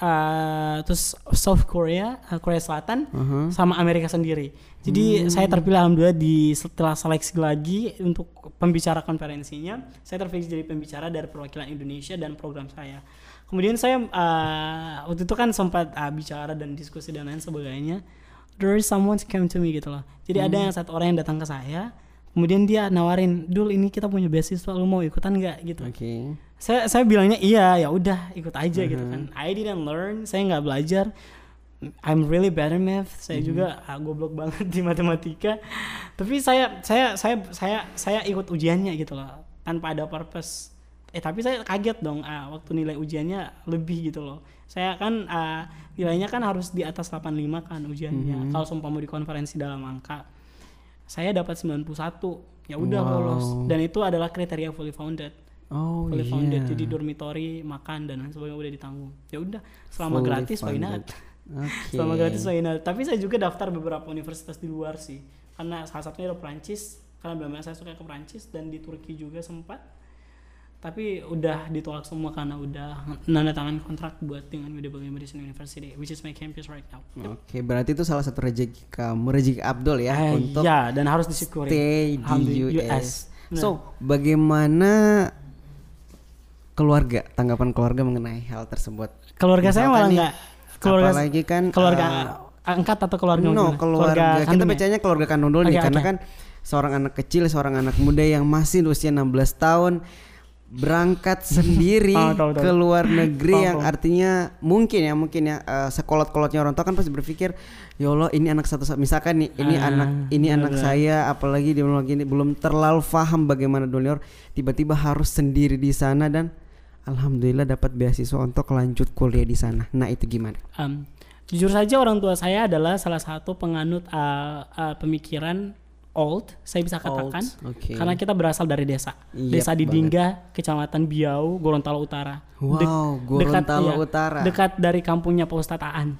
uh, terus South Korea, uh, Korea Selatan, Uh-huh. sama Amerika sendiri. Jadi Hmm. saya terpilih alhamdulillah di setelah seleksi lagi untuk pembicara konferensinya, saya terpilih jadi pembicara dari perwakilan Indonesia dan program saya. Kemudian saya uh, waktu itu kan sempat uh, bicara dan diskusi dan lain sebagainya. There is someone came to me gitu loh. Jadi ada Hmm. yang satu orang yang datang ke saya, kemudian dia nawarin, "Dul, ini kita punya beasiswa, lu mau ikutan nggak?" gitu Oke. saya saya bilangnya iya ya udah ikut aja gitu Mhm. kan I didn't learn saya nggak belajar I'm really bad at math saya Mhm. juga ah, goblok banget di matematika tapi saya saya saya saya saya ikut ujiannya gitu loh tanpa ada purpose eh tapi saya kaget dong ah, waktu nilai ujiannya lebih gitu loh saya kan ah, nilainya kan harus di atas 85 kan ujiannya Mhm. kalau seumpama di konferensi dalam angka saya dapat 91 ya udah Wow. lolos dan itu adalah kriteria fully founded Oh fully iya. founded jadi dormitory makan dan lain sebagainya udah ditanggung ya udah selama Fully gratis why not. Oke. selama gratis why not tapi saya juga daftar beberapa universitas di luar sih karena salah satunya ada Perancis karena benar saya suka ke Perancis dan di Turki juga sempat tapi udah ditolak semua karena udah nanda tangan kontrak buat dengan Medieval Medicine University which is my campus right now Oke, berarti itu salah satu rezeki kamu, rezeki Abdul ya Eh, untuk ya dan harus disyukuri stay di Alhamdulillah, US. Benar. So, bagaimana keluarga, tanggapan keluarga mengenai hal tersebut? keluarga saya Misalkan malah nih, nggak keluarga apalagi kan keluarga eh, angkat atau keluarga no, gimana? keluarga. Kita ya? bacanya keluarga kandung dulu nih Oke, karena kan seorang anak kecil, seorang anak muda yang masih usia 16 tahun berangkat sendiri Oh, tahu, tahu. ke luar negeri Tahu, yang tahu. artinya mungkin ya mungkin ya eh, sekolot-kolotnya orang tua kan pasti berpikir ya Allah ini anak satu misalkan nih ini Ah, anak ini benar, anak saya apalagi dia belum lagi belum terlalu paham bagaimana dunia luar tiba-tiba harus sendiri di sana dan alhamdulillah dapat beasiswa untuk lanjut kuliah di sana nah itu gimana Um, jujur saja orang tua saya adalah salah satu penganut uh, uh, pemikiran old, saya bisa katakan, Old, oke. karena kita berasal dari desa, Yep, desa di. Dingga, kecamatan Biau, Gorontalo Utara. Wow, Gorontalo iya, Utara. dekat dari kampungnya Pak Ustadz Aan.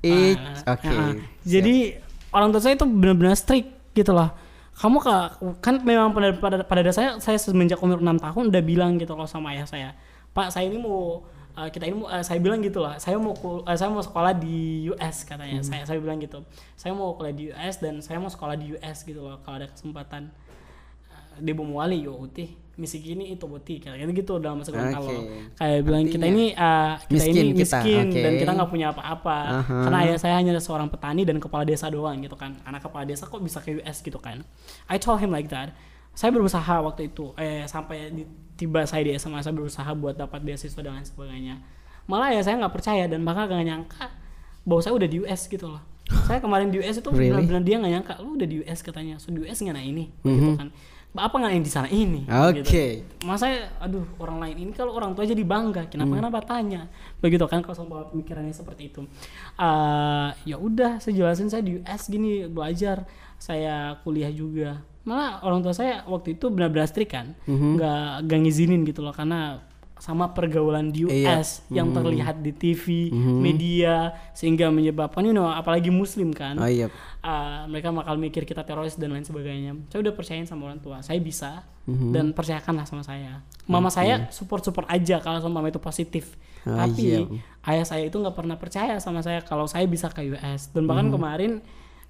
It, oke. ah. siap. Jadi orang tua saya itu benar-benar strict gitu loh. Kamu ka- kan memang pada pada, pada dasarnya saya semenjak umur 6 tahun udah bilang gitu loh sama ayah saya. Pak, saya ini mau uh, kita ini uh, saya bilang gitu lah. Saya mau kul- uh, saya mau sekolah di US katanya. Saya saya bilang gitu. Saya mau kuliah di US dan saya mau sekolah di US gitu loh kalau ada kesempatan. Uh, Dia mau wali yo utih misi gini itu boti kayak gitu gitu dalam masa Gorontalo. Oke. Kayak bilang kita ini uh, kita miskin ini kita, miskin dan kita nggak punya apa-apa Aha. karena ayah saya hanya seorang petani dan kepala desa doang gitu kan anak kepala desa kok bisa ke US gitu kan I told him like that saya berusaha waktu itu eh sampai di, tiba saya di SMA saya berusaha buat dapat beasiswa dan lain sebagainya. Malah ya saya nggak percaya dan bahkan gak nyangka bahwa saya udah di US gitu loh. Saya kemarin di US itu Really? benar-benar dia nggak nyangka lu udah di US katanya. So di US nggak ini gitu kan. Apa nggak yang di sana ini? Oke. gitu. masa aduh orang lain ini kalau orang tua jadi bangga kenapa kenapa tanya? Begitu kan kalau sama pemikirannya seperti itu. Eh ya udah saya jelasin saya di US gini belajar. Saya kuliah juga malah orang tua saya waktu itu benar-benar strict kan nggak nggak ngizinin gitu loh karena sama pergaulan di Iya. US yang terlihat di TV media sehingga menyebabkan you know apalagi muslim kan oh iya uh, mereka bakal mikir kita teroris dan lain sebagainya. Saya udah percayain sama orang tua, saya bisa Mhm. dan percayakanlah sama saya. Mama saya support support aja kalau sama mama itu positif. Ah, Tapi iya. ayah saya itu nggak pernah percaya sama saya kalau saya bisa ke US dan bahkan Mhm. kemarin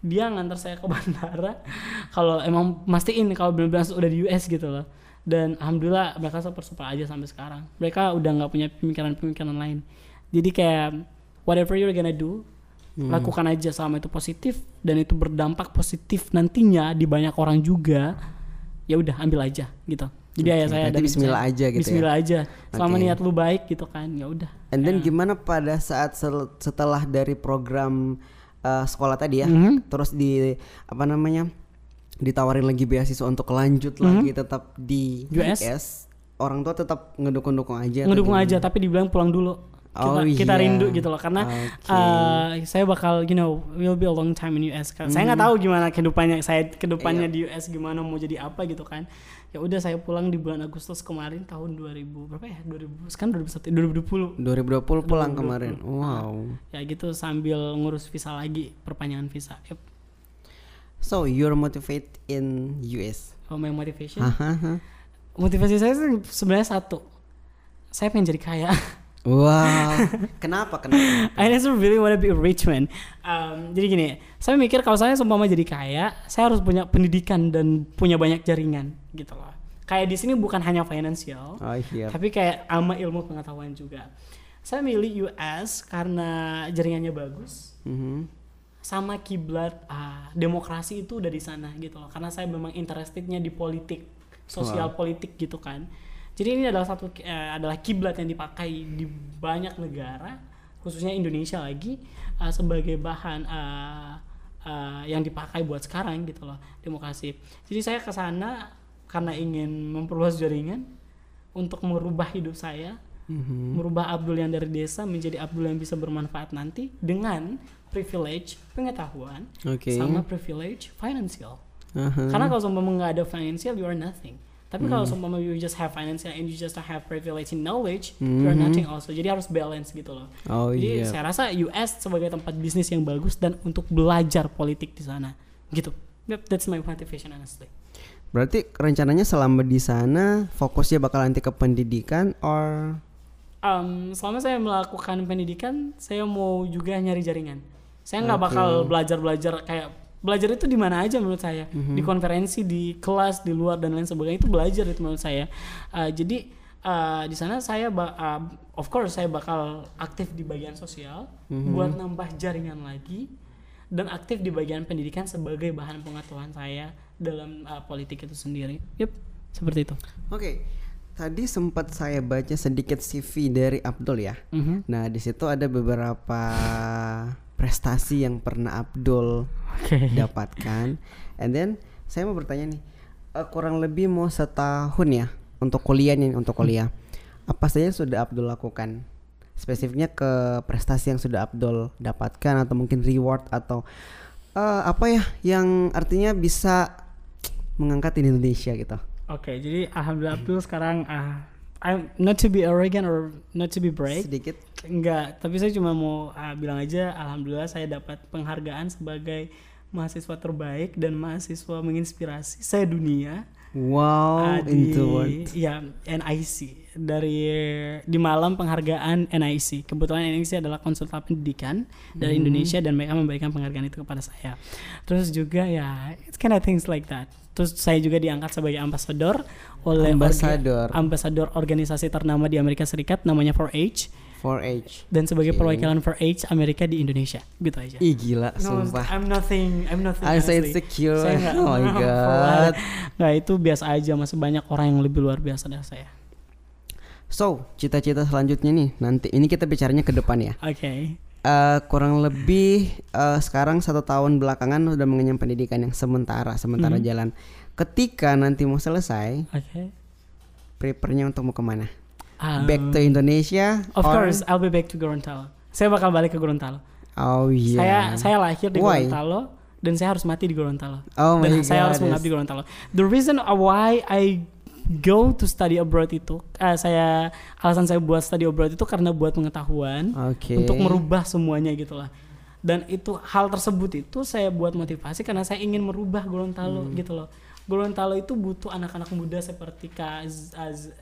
dia ngantar saya ke bandara kalau emang mastiin kalau benar-benar udah di US gitu loh. Dan alhamdulillah mereka support support aja sampai sekarang. Mereka udah nggak punya pemikiran-pemikiran lain. Jadi kayak whatever you're gonna do Hmm. lakukan aja selama itu positif dan itu berdampak positif nantinya di banyak orang juga ya udah ambil aja gitu jadi Oke, ayah saya dan ibu bismillah saya, aja gitu ya? bismillah aja selama Oke. niat lu baik gitu kan ya udah And then gimana pada saat setelah dari program uh, sekolah tadi ya, Mhm. terus di apa namanya ditawarin lagi beasiswa untuk lanjut lagi tetap di US. US. orang tua tetap ngedukung-dukung aja. ngedukung aja tapi dibilang pulang dulu kita, Oh, kita iya. rindu gitu loh karena Oke. uh, saya bakal you know will be a long time in US kan saya nggak tahu gimana kehidupannya saya kehidupannya Iya. di US gimana mau jadi apa gitu kan ya udah saya pulang di bulan Agustus kemarin tahun 2000 berapa ya 2000 sekarang 2021 2020 2020 pulang kemarin. Wow. ya gitu sambil ngurus visa lagi perpanjangan visa Yep. So you're motivated in US. Oh, my motivation. Motivasi saya sebenarnya satu. Saya pengen jadi kaya. Wow. Kenapa? Kenapa? I just really wanna be a rich man. Um, jadi gini, saya mikir kalau saya seumpama jadi kaya, saya harus punya pendidikan dan punya banyak jaringan gitu loh. Kayak di sini bukan hanya finansial, Oh iya. tapi kayak ama ilmu pengetahuan juga. Saya milih US karena jaringannya bagus, Mhm. sama kiblat ah, demokrasi itu udah di sana gitu loh. Karena saya memang interestednya di politik, sosial politik gitu kan. Jadi ini adalah satu eh, adalah kiblat yang dipakai di banyak negara, khususnya Indonesia lagi ah, sebagai bahan ah, ah, yang dipakai buat sekarang gitu loh demokrasi. Jadi saya ke sana karena ingin memperluas jaringan untuk merubah hidup saya Mhm. merubah Abdul yang dari desa menjadi Abdul yang bisa bermanfaat nanti dengan privilege pengetahuan Oke. sama privilege financial. Aha. Karena kalau seumpama nggak ada financial, you are nothing. Tapi kalau Hmm. seumpama you just have financial and you just have privilege in knowledge, you are nothing also. Jadi harus balance gitu loh. Hmm. Oh Jadi iya. saya rasa US sebagai tempat bisnis yang bagus dan untuk belajar politik di sana, gitu. Yep, that's my motivation honestly. Berarti rencananya selama di sana fokusnya bakal nanti ke pendidikan or Um, selama saya melakukan pendidikan, saya mau juga nyari jaringan. Saya nggak Oke. bakal belajar-belajar kayak belajar itu di mana aja menurut saya, Mhm. di konferensi, di kelas, di luar dan lain sebagainya itu belajar itu menurut saya. Uh, jadi uh, di sana saya, ba- uh, of course saya bakal aktif di bagian sosial, Mhm. buat nambah jaringan lagi, dan aktif di bagian pendidikan sebagai bahan pengetahuan saya dalam uh, politik itu sendiri. Yep, seperti itu. Oke. Tadi sempat saya baca sedikit CV dari Abdul ya. Mhm. Nah, di situ ada beberapa prestasi yang pernah Abdul Oke. dapatkan. And then saya mau bertanya nih, eh, kurang lebih mau setahun ya untuk kuliah nih untuk kuliah. Apa saja yang sudah Abdul lakukan? Spesifiknya ke prestasi yang sudah Abdul dapatkan atau mungkin reward atau eh, apa ya yang artinya bisa mengangkat Indonesia gitu. Oke, jadi alhamdulillah Abdul sekarang ah I'm not to be arrogant or not to be brave. Sedikit. Enggak, tapi saya cuma mau ah, bilang aja alhamdulillah saya dapat penghargaan sebagai mahasiswa terbaik dan mahasiswa menginspirasi saya dunia. Wow, ah, di into words. ya NIC dari di malam penghargaan NIC. Kebetulan NIC adalah konsultan pendidikan dari Hmm. Indonesia dan mereka memberikan penghargaan itu kepada saya. Terus juga ya it's kind of things like that. Terus saya juga diangkat sebagai ambasador oleh orga- Ambasador. ambasador organisasi ternama di Amerika Serikat namanya 4H 4H. dan sebagai Oke. perwakilan 4H Amerika di Indonesia gitu aja. Ih gila, No, sumpah. I'm nothing, I'm nothing. I'm so insecure. Saya nggak- Oh my god. Nggak, itu biasa aja masih banyak orang yang lebih luar biasa dari saya. So, cita-cita selanjutnya nih, nanti ini kita bicaranya ke depan ya. Oke. Eh, kurang lebih eh, sekarang satu tahun belakangan udah mengenyam pendidikan yang sementara, sementara Hmm. jalan. Ketika nanti mau selesai, Oke. prepare-nya untuk mau ke mana? Um, Back to Indonesia? Of or- course, I'll be back to Gorontalo. Saya bakal balik ke Gorontalo. Oh iya. Saya saya lahir di Why? Gorontalo dan saya harus mati di Gorontalo. Oh my dan saya harus God, mengabdi di. Gorontalo. The reason why I go to study abroad itu, eh, saya alasan saya buat study abroad itu karena buat pengetahuan Oke. untuk merubah semuanya gitu lah. Dan itu hal tersebut itu saya buat motivasi karena saya ingin merubah Gorontalo Hmm. gitu loh. Gorontalo itu butuh anak-anak muda seperti Kak Z- Az-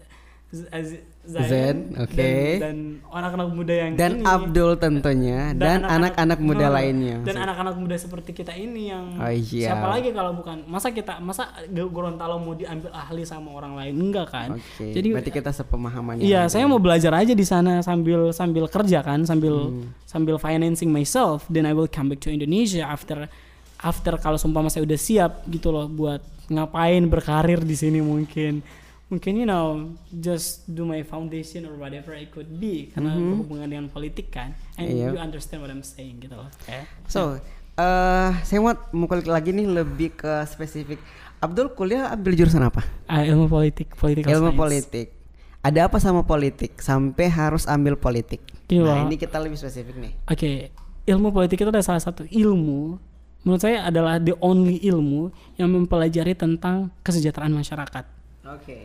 Az- Zen, oke. dan, dan anak-anak muda yang Dan ini. Abdul tentunya dan, anak-anak muda no, lainnya. dan anak-anak muda seperti kita ini yang Oh, iya. siapa lagi kalau bukan masa kita masa Gorontalo mau diambil ahli sama orang lain enggak kan Oke. jadi berarti kita sepemahamannya. Iya, saya mau belajar aja di sana sambil sambil kerja kan, sambil Hmm. sambil financing myself. Then I will come back to Indonesia after after kalau sumpah saya udah siap gitu loh buat ngapain berkarir di sini mungkin. Mungkin you know just do my foundation or whatever it could be karena berhubungan dengan politik kan. And Hmm. Iya. you understand what I'm saying gitu loh. Oke. So, eh saya mau kulik lagi nih lebih ke spesifik. Abdul kuliah ambil jurusan apa? Ah, ilmu politik, political Ilmu science. politik. Ada apa sama politik sampai harus ambil politik? Gini Nah, loh. ini kita lebih spesifik nih. Oke, ilmu politik itu adalah salah satu ilmu menurut saya adalah the only ilmu yang mempelajari tentang kesejahteraan masyarakat. Oke.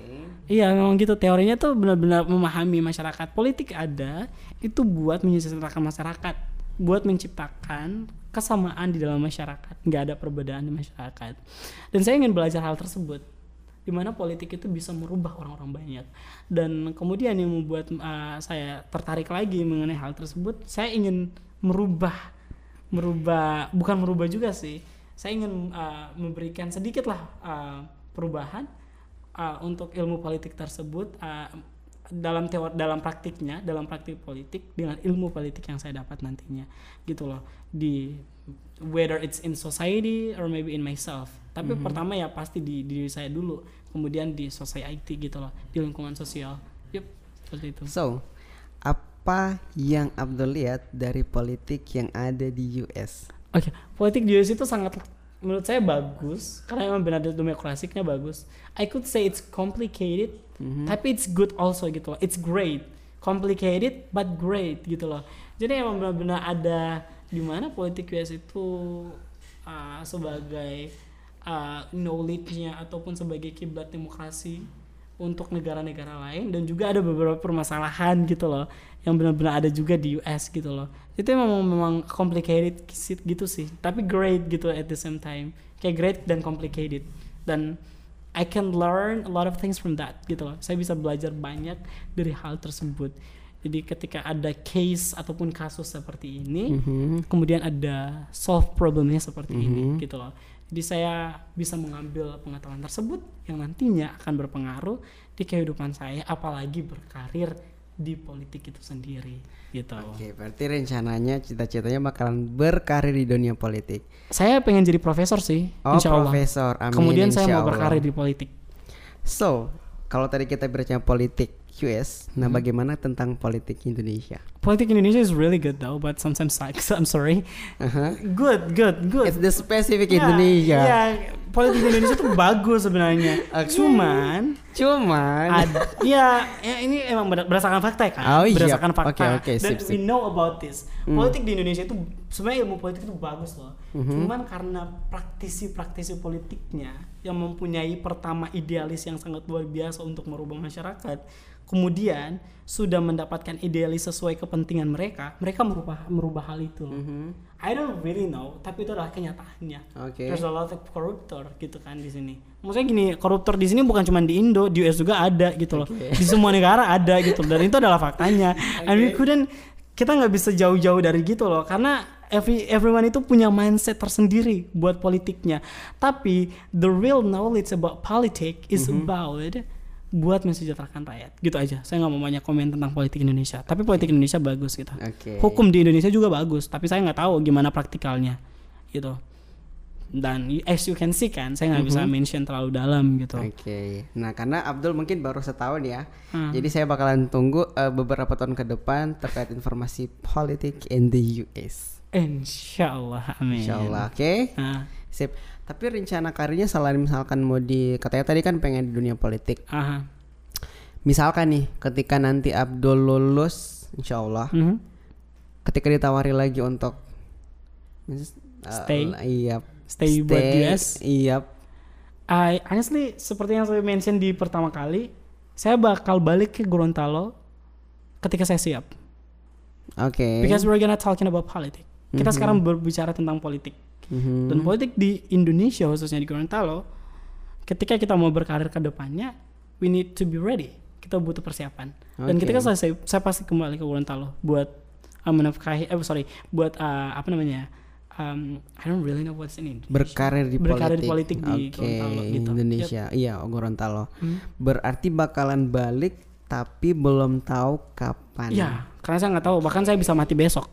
Iya, memang gitu teorinya tuh benar-benar memahami masyarakat. Politik ada itu buat menyejahterakan masyarakat. buat menciptakan kesamaan di dalam masyarakat, nggak ada perbedaan di masyarakat. Dan saya ingin belajar hal tersebut, di mana politik itu bisa merubah orang-orang banyak. Dan kemudian yang membuat uh, saya tertarik lagi mengenai hal tersebut, saya ingin merubah, merubah, bukan merubah juga sih. Saya ingin uh, memberikan sedikit lah uh, perubahan uh, untuk ilmu politik tersebut. Uh, dalam teori dalam praktiknya dalam praktik politik dengan ilmu politik yang saya dapat nantinya gitu loh di whether it's in society or maybe in myself tapi Mhm. pertama ya pasti di diri saya dulu kemudian di society gitu loh di lingkungan sosial yep seperti itu So, apa yang Abdul lihat dari politik yang ada di US? Oke, politik di US itu sangat menurut saya bagus karena emang benar demokrasiknya bagus. I could say it's complicated, Mhm. tapi it's good also gitu loh. It's great, complicated but great gitu loh. Jadi emang benar-benar ada di mana politik US itu uh, sebagai uh, knowledge-nya ataupun sebagai kiblat demokrasi untuk negara-negara lain dan juga ada beberapa permasalahan gitu loh yang benar-benar ada juga di US gitu loh. Itu memang memang complicated gitu sih tapi great gitu at the same time. Kayak great dan complicated. Dan I can learn a lot of things from that gitu loh. Saya bisa belajar banyak dari hal tersebut. Jadi ketika ada case ataupun kasus seperti ini Mhm. kemudian ada solve problemnya seperti ini Mhm. gitu loh jadi saya bisa mengambil pengetahuan tersebut yang nantinya akan berpengaruh di kehidupan saya apalagi berkarir di politik itu sendiri gitu Oke, berarti rencananya cita-citanya bakalan berkarir di dunia politik. saya pengen jadi profesor sih Oh, insya Allah profesor. Amin. kemudian saya insya mau Allah. berkarir di politik So, kalau tadi kita bicara politik US, nah Mhm. bagaimana tentang politik Indonesia? politik Indonesia is really good though but sometimes sucks I'm sorry Aha. good good good It's the specific Ya, Indonesia. ya, politik Indonesia tuh bagus sebenarnya Oke. cuman Cuman Ad- ya, ya ini emang ber- berdasarkan fakta kan Oh, iya. berdasarkan fakta Oke, oke, dan sip, we sip. know about this Hmm. politik di Indonesia itu sebenarnya ilmu politik itu bagus loh Mhm. cuman karena praktisi-praktisi politiknya yang mempunyai pertama idealis yang sangat luar biasa untuk merubah masyarakat kemudian sudah mendapatkan idealis sesuai kepentingan mereka mereka merubah merubah hal itu loh. Mhm. I don't really know tapi itu adalah kenyataannya Oke. There's a lot of corruptor gitu kan di sini. Maksudnya gini, koruptor di sini bukan cuma di Indo, di US juga ada gitu loh. Oke. Di semua negara ada gitu dan itu adalah faktanya. And we couldn't kita nggak bisa jauh-jauh dari gitu loh karena every everyone itu punya mindset tersendiri buat politiknya. Tapi the real knowledge about politics is Mhm. about buat mensejahterakan rakyat. Gitu aja. Saya nggak mau banyak komen tentang politik Indonesia. Tapi politik Indonesia bagus gitu Oke. hukum di Indonesia juga bagus tapi saya nggak tahu gimana praktikalnya gitu dan as you can see kan saya nggak bisa Mhm. mention terlalu dalam gitu Oke. Nah, karena Abdul mungkin baru setahun ya. Hmm. Jadi saya bakalan tunggu eh, beberapa tahun ke depan terkait informasi politik in the US. Insya Allah amin Insya Allah, oke? Nah, Sip. Tapi rencana karirnya selain misalkan mau di katanya tadi kan pengen di dunia politik. aha. Misalkan nih, ketika nanti Abdul lulus, insya Allah, Mhm. ketika ditawari lagi untuk uh, Stay? iya, Stay buat US? Iya. I honestly seperti yang saya mention di pertama kali saya bakal balik ke Gorontalo ketika saya siap Oke. because we're gonna talking about politics kita Mhm. sekarang berbicara tentang politik Mhm. Dan politik di Indonesia khususnya di Gorontalo, ketika kita mau berkarir ke depannya, we need to be ready. Kita butuh persiapan. Dan Oke. ketika selesai, saya pasti kembali ke Gorontalo buat uh, menafkahi, eh sorry, buat uh, apa namanya? Um, I don't really know what's in Indonesia. berkarir di Berkarir politik. di politik di Oke, Gorontalo gitu. Indonesia. Iya, Gorontalo. Hmm. Berarti bakalan balik tapi belum tahu kapan. Ya, karena saya nggak tahu. Bahkan saya bisa mati besok.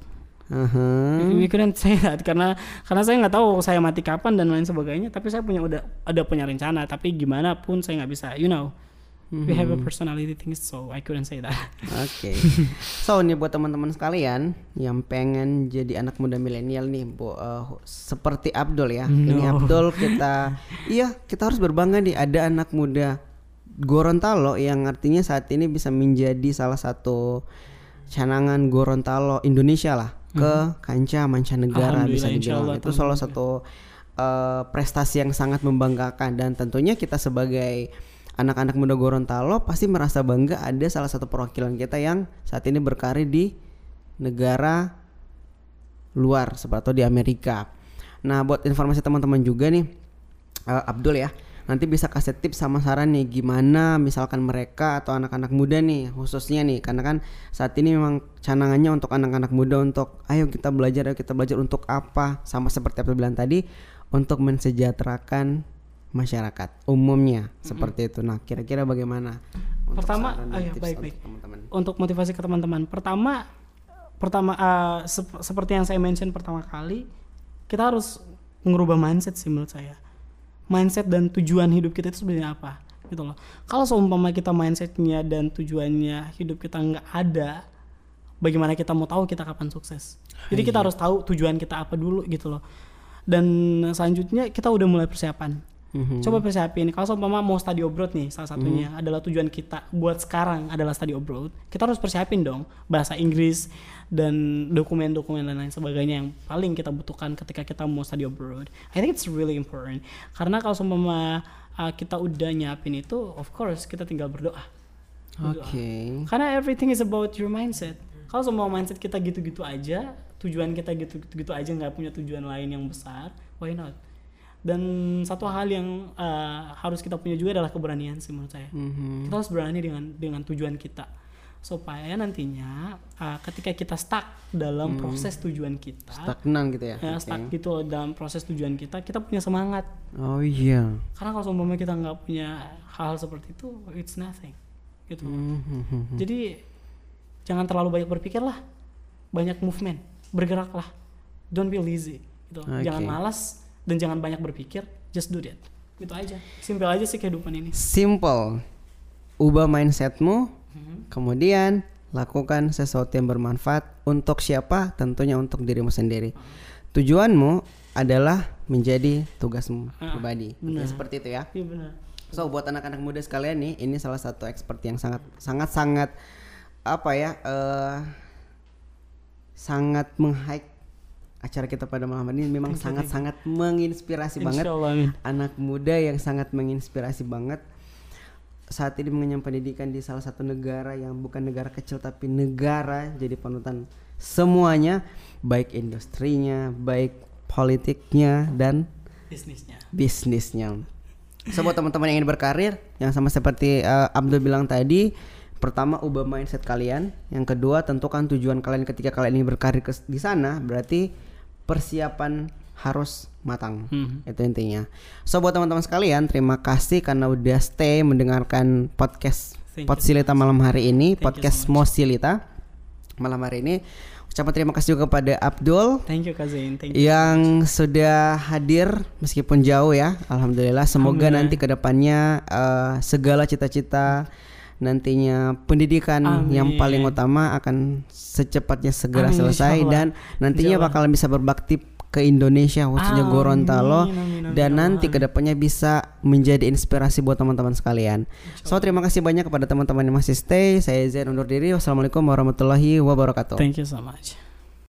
Couldn't say that karena karena saya nggak tahu saya mati kapan dan lain sebagainya. Tapi saya punya udah ada punya rencana. Tapi gimana pun saya nggak bisa. You know, we have a Mhm. personality thing, so I couldn't say that. Oke. so nih buat teman-teman sekalian yang pengen jadi anak muda milenial nih, Bu, eh, seperti Abdul ya. Ini No. Abdul kita iya, kita harus berbangga nih ada anak muda Gorontalo yang artinya saat ini bisa menjadi salah satu canangan Gorontalo Indonesia lah ke kancah mancanegara bisa dibilang. Allah, Itu salah satu eh, prestasi yang sangat membanggakan dan tentunya kita sebagai anak-anak muda Gorontalo pasti merasa bangga ada salah satu perwakilan kita yang saat ini berkarir di negara luar seperti atau di Amerika. Nah, buat informasi teman-teman juga nih eh, Abdul ya. Nanti bisa kasih tips sama saran nih gimana misalkan mereka atau anak-anak muda nih khususnya nih karena kan saat ini memang canangannya untuk anak-anak muda untuk ayo kita belajar ayo kita belajar untuk apa sama seperti apa bilang tadi untuk mensejahterakan masyarakat umumnya seperti itu. Nah, kira-kira bagaimana? untuk Pertama, ayo, tips baik, untuk baik. teman-teman? untuk motivasi ke teman-teman. Pertama, pertama eh, sep- seperti yang saya mention pertama kali, kita harus mengubah mindset sih menurut saya. Mindset dan tujuan hidup kita itu sebenarnya apa, gitu loh. Kalau seumpama kita mindsetnya dan tujuannya hidup kita nggak ada, bagaimana kita mau tahu kita kapan sukses? Jadi kita harus tahu tujuan kita apa dulu gitu loh. Dan selanjutnya kita udah mulai persiapan. Mhm. Coba persiapin kalau seumpama mau study abroad nih salah satunya adalah tujuan kita buat sekarang adalah study abroad. Kita harus persiapin dong bahasa Inggris dan dokumen-dokumen dan lain sebagainya yang paling kita butuhkan ketika kita mau study abroad. I think it's really important. Karena kalau seumpama uh, kita udah nyiapin itu, of course kita tinggal berdoa. Oke. Karena everything is about your mindset. Kalau semua mindset kita gitu-gitu aja, tujuan kita gitu-gitu aja nggak punya tujuan lain yang besar, why not? Dan satu hal yang uh, harus kita punya juga adalah keberanian sih menurut saya. Mhm. Kita harus berani dengan dengan tujuan kita supaya nantinya uh, ketika kita stuck dalam proses tujuan kita, Stagnan gitu ya. ya Oke. stuck gitu loh dalam proses tujuan kita, kita punya semangat. Oh iya. Karena kalau seumpama kita nggak punya hal seperti itu, it's nothing. Gitu. loh. Mhm. Jadi jangan terlalu banyak berpikir lah, banyak movement, bergeraklah, don't be lazy, gitu. Oke. Jangan malas dan jangan banyak berpikir, just do that, gitu aja. Simpel aja sih kehidupan ini. Simple. Ubah mindsetmu, Mhm. kemudian lakukan sesuatu yang bermanfaat untuk siapa? Tentunya untuk dirimu sendiri. Tujuanmu adalah menjadi tugasmu Ah, pribadi. benar. Ya, seperti itu ya. Iya benar. So buat anak-anak muda sekalian nih, ini salah satu expert yang sangat sangat sangat apa ya? eh sangat meng-hype acara kita pada malam ini memang sangat-sangat menginspirasi banget Insya Allah, amin. anak muda yang sangat menginspirasi banget saat ini mengenyam pendidikan di salah satu negara yang bukan negara kecil tapi negara jadi panutan semuanya baik industrinya baik politiknya dan Bisnisnya. bisnisnya. So buat teman-teman yang ingin berkarir, yang sama seperti uh, Abdul bilang tadi, pertama ubah mindset kalian, yang kedua tentukan tujuan kalian ketika kalian ingin berkarir ke, di sana, berarti persiapan harus matang. Hmm. Itu intinya. So buat teman-teman sekalian, terima kasih karena udah stay mendengarkan podcast Thank you Podsilita malam hari ini, you podcast Mosilita malam hari ini. Ucapan terima kasih juga kepada Abdul Thank you Kak Zain, thank you. yang sudah hadir meskipun jauh ya. Alhamdulillah. Semoga Alhamdulillah. nanti ke depannya eh, segala cita-cita nantinya pendidikan Amin. yang paling utama akan secepatnya segera Amin, selesai dan nantinya bakalan bisa berbakti ke Indonesia khususnya Amin, Gorontalo amin, amin, dan ya nanti ke depannya bisa menjadi inspirasi buat teman-teman sekalian. So terima kasih banyak kepada teman-teman yang masih stay. Saya Zain undur diri. Wassalamualaikum warahmatullahi wabarakatuh. Thank you so much.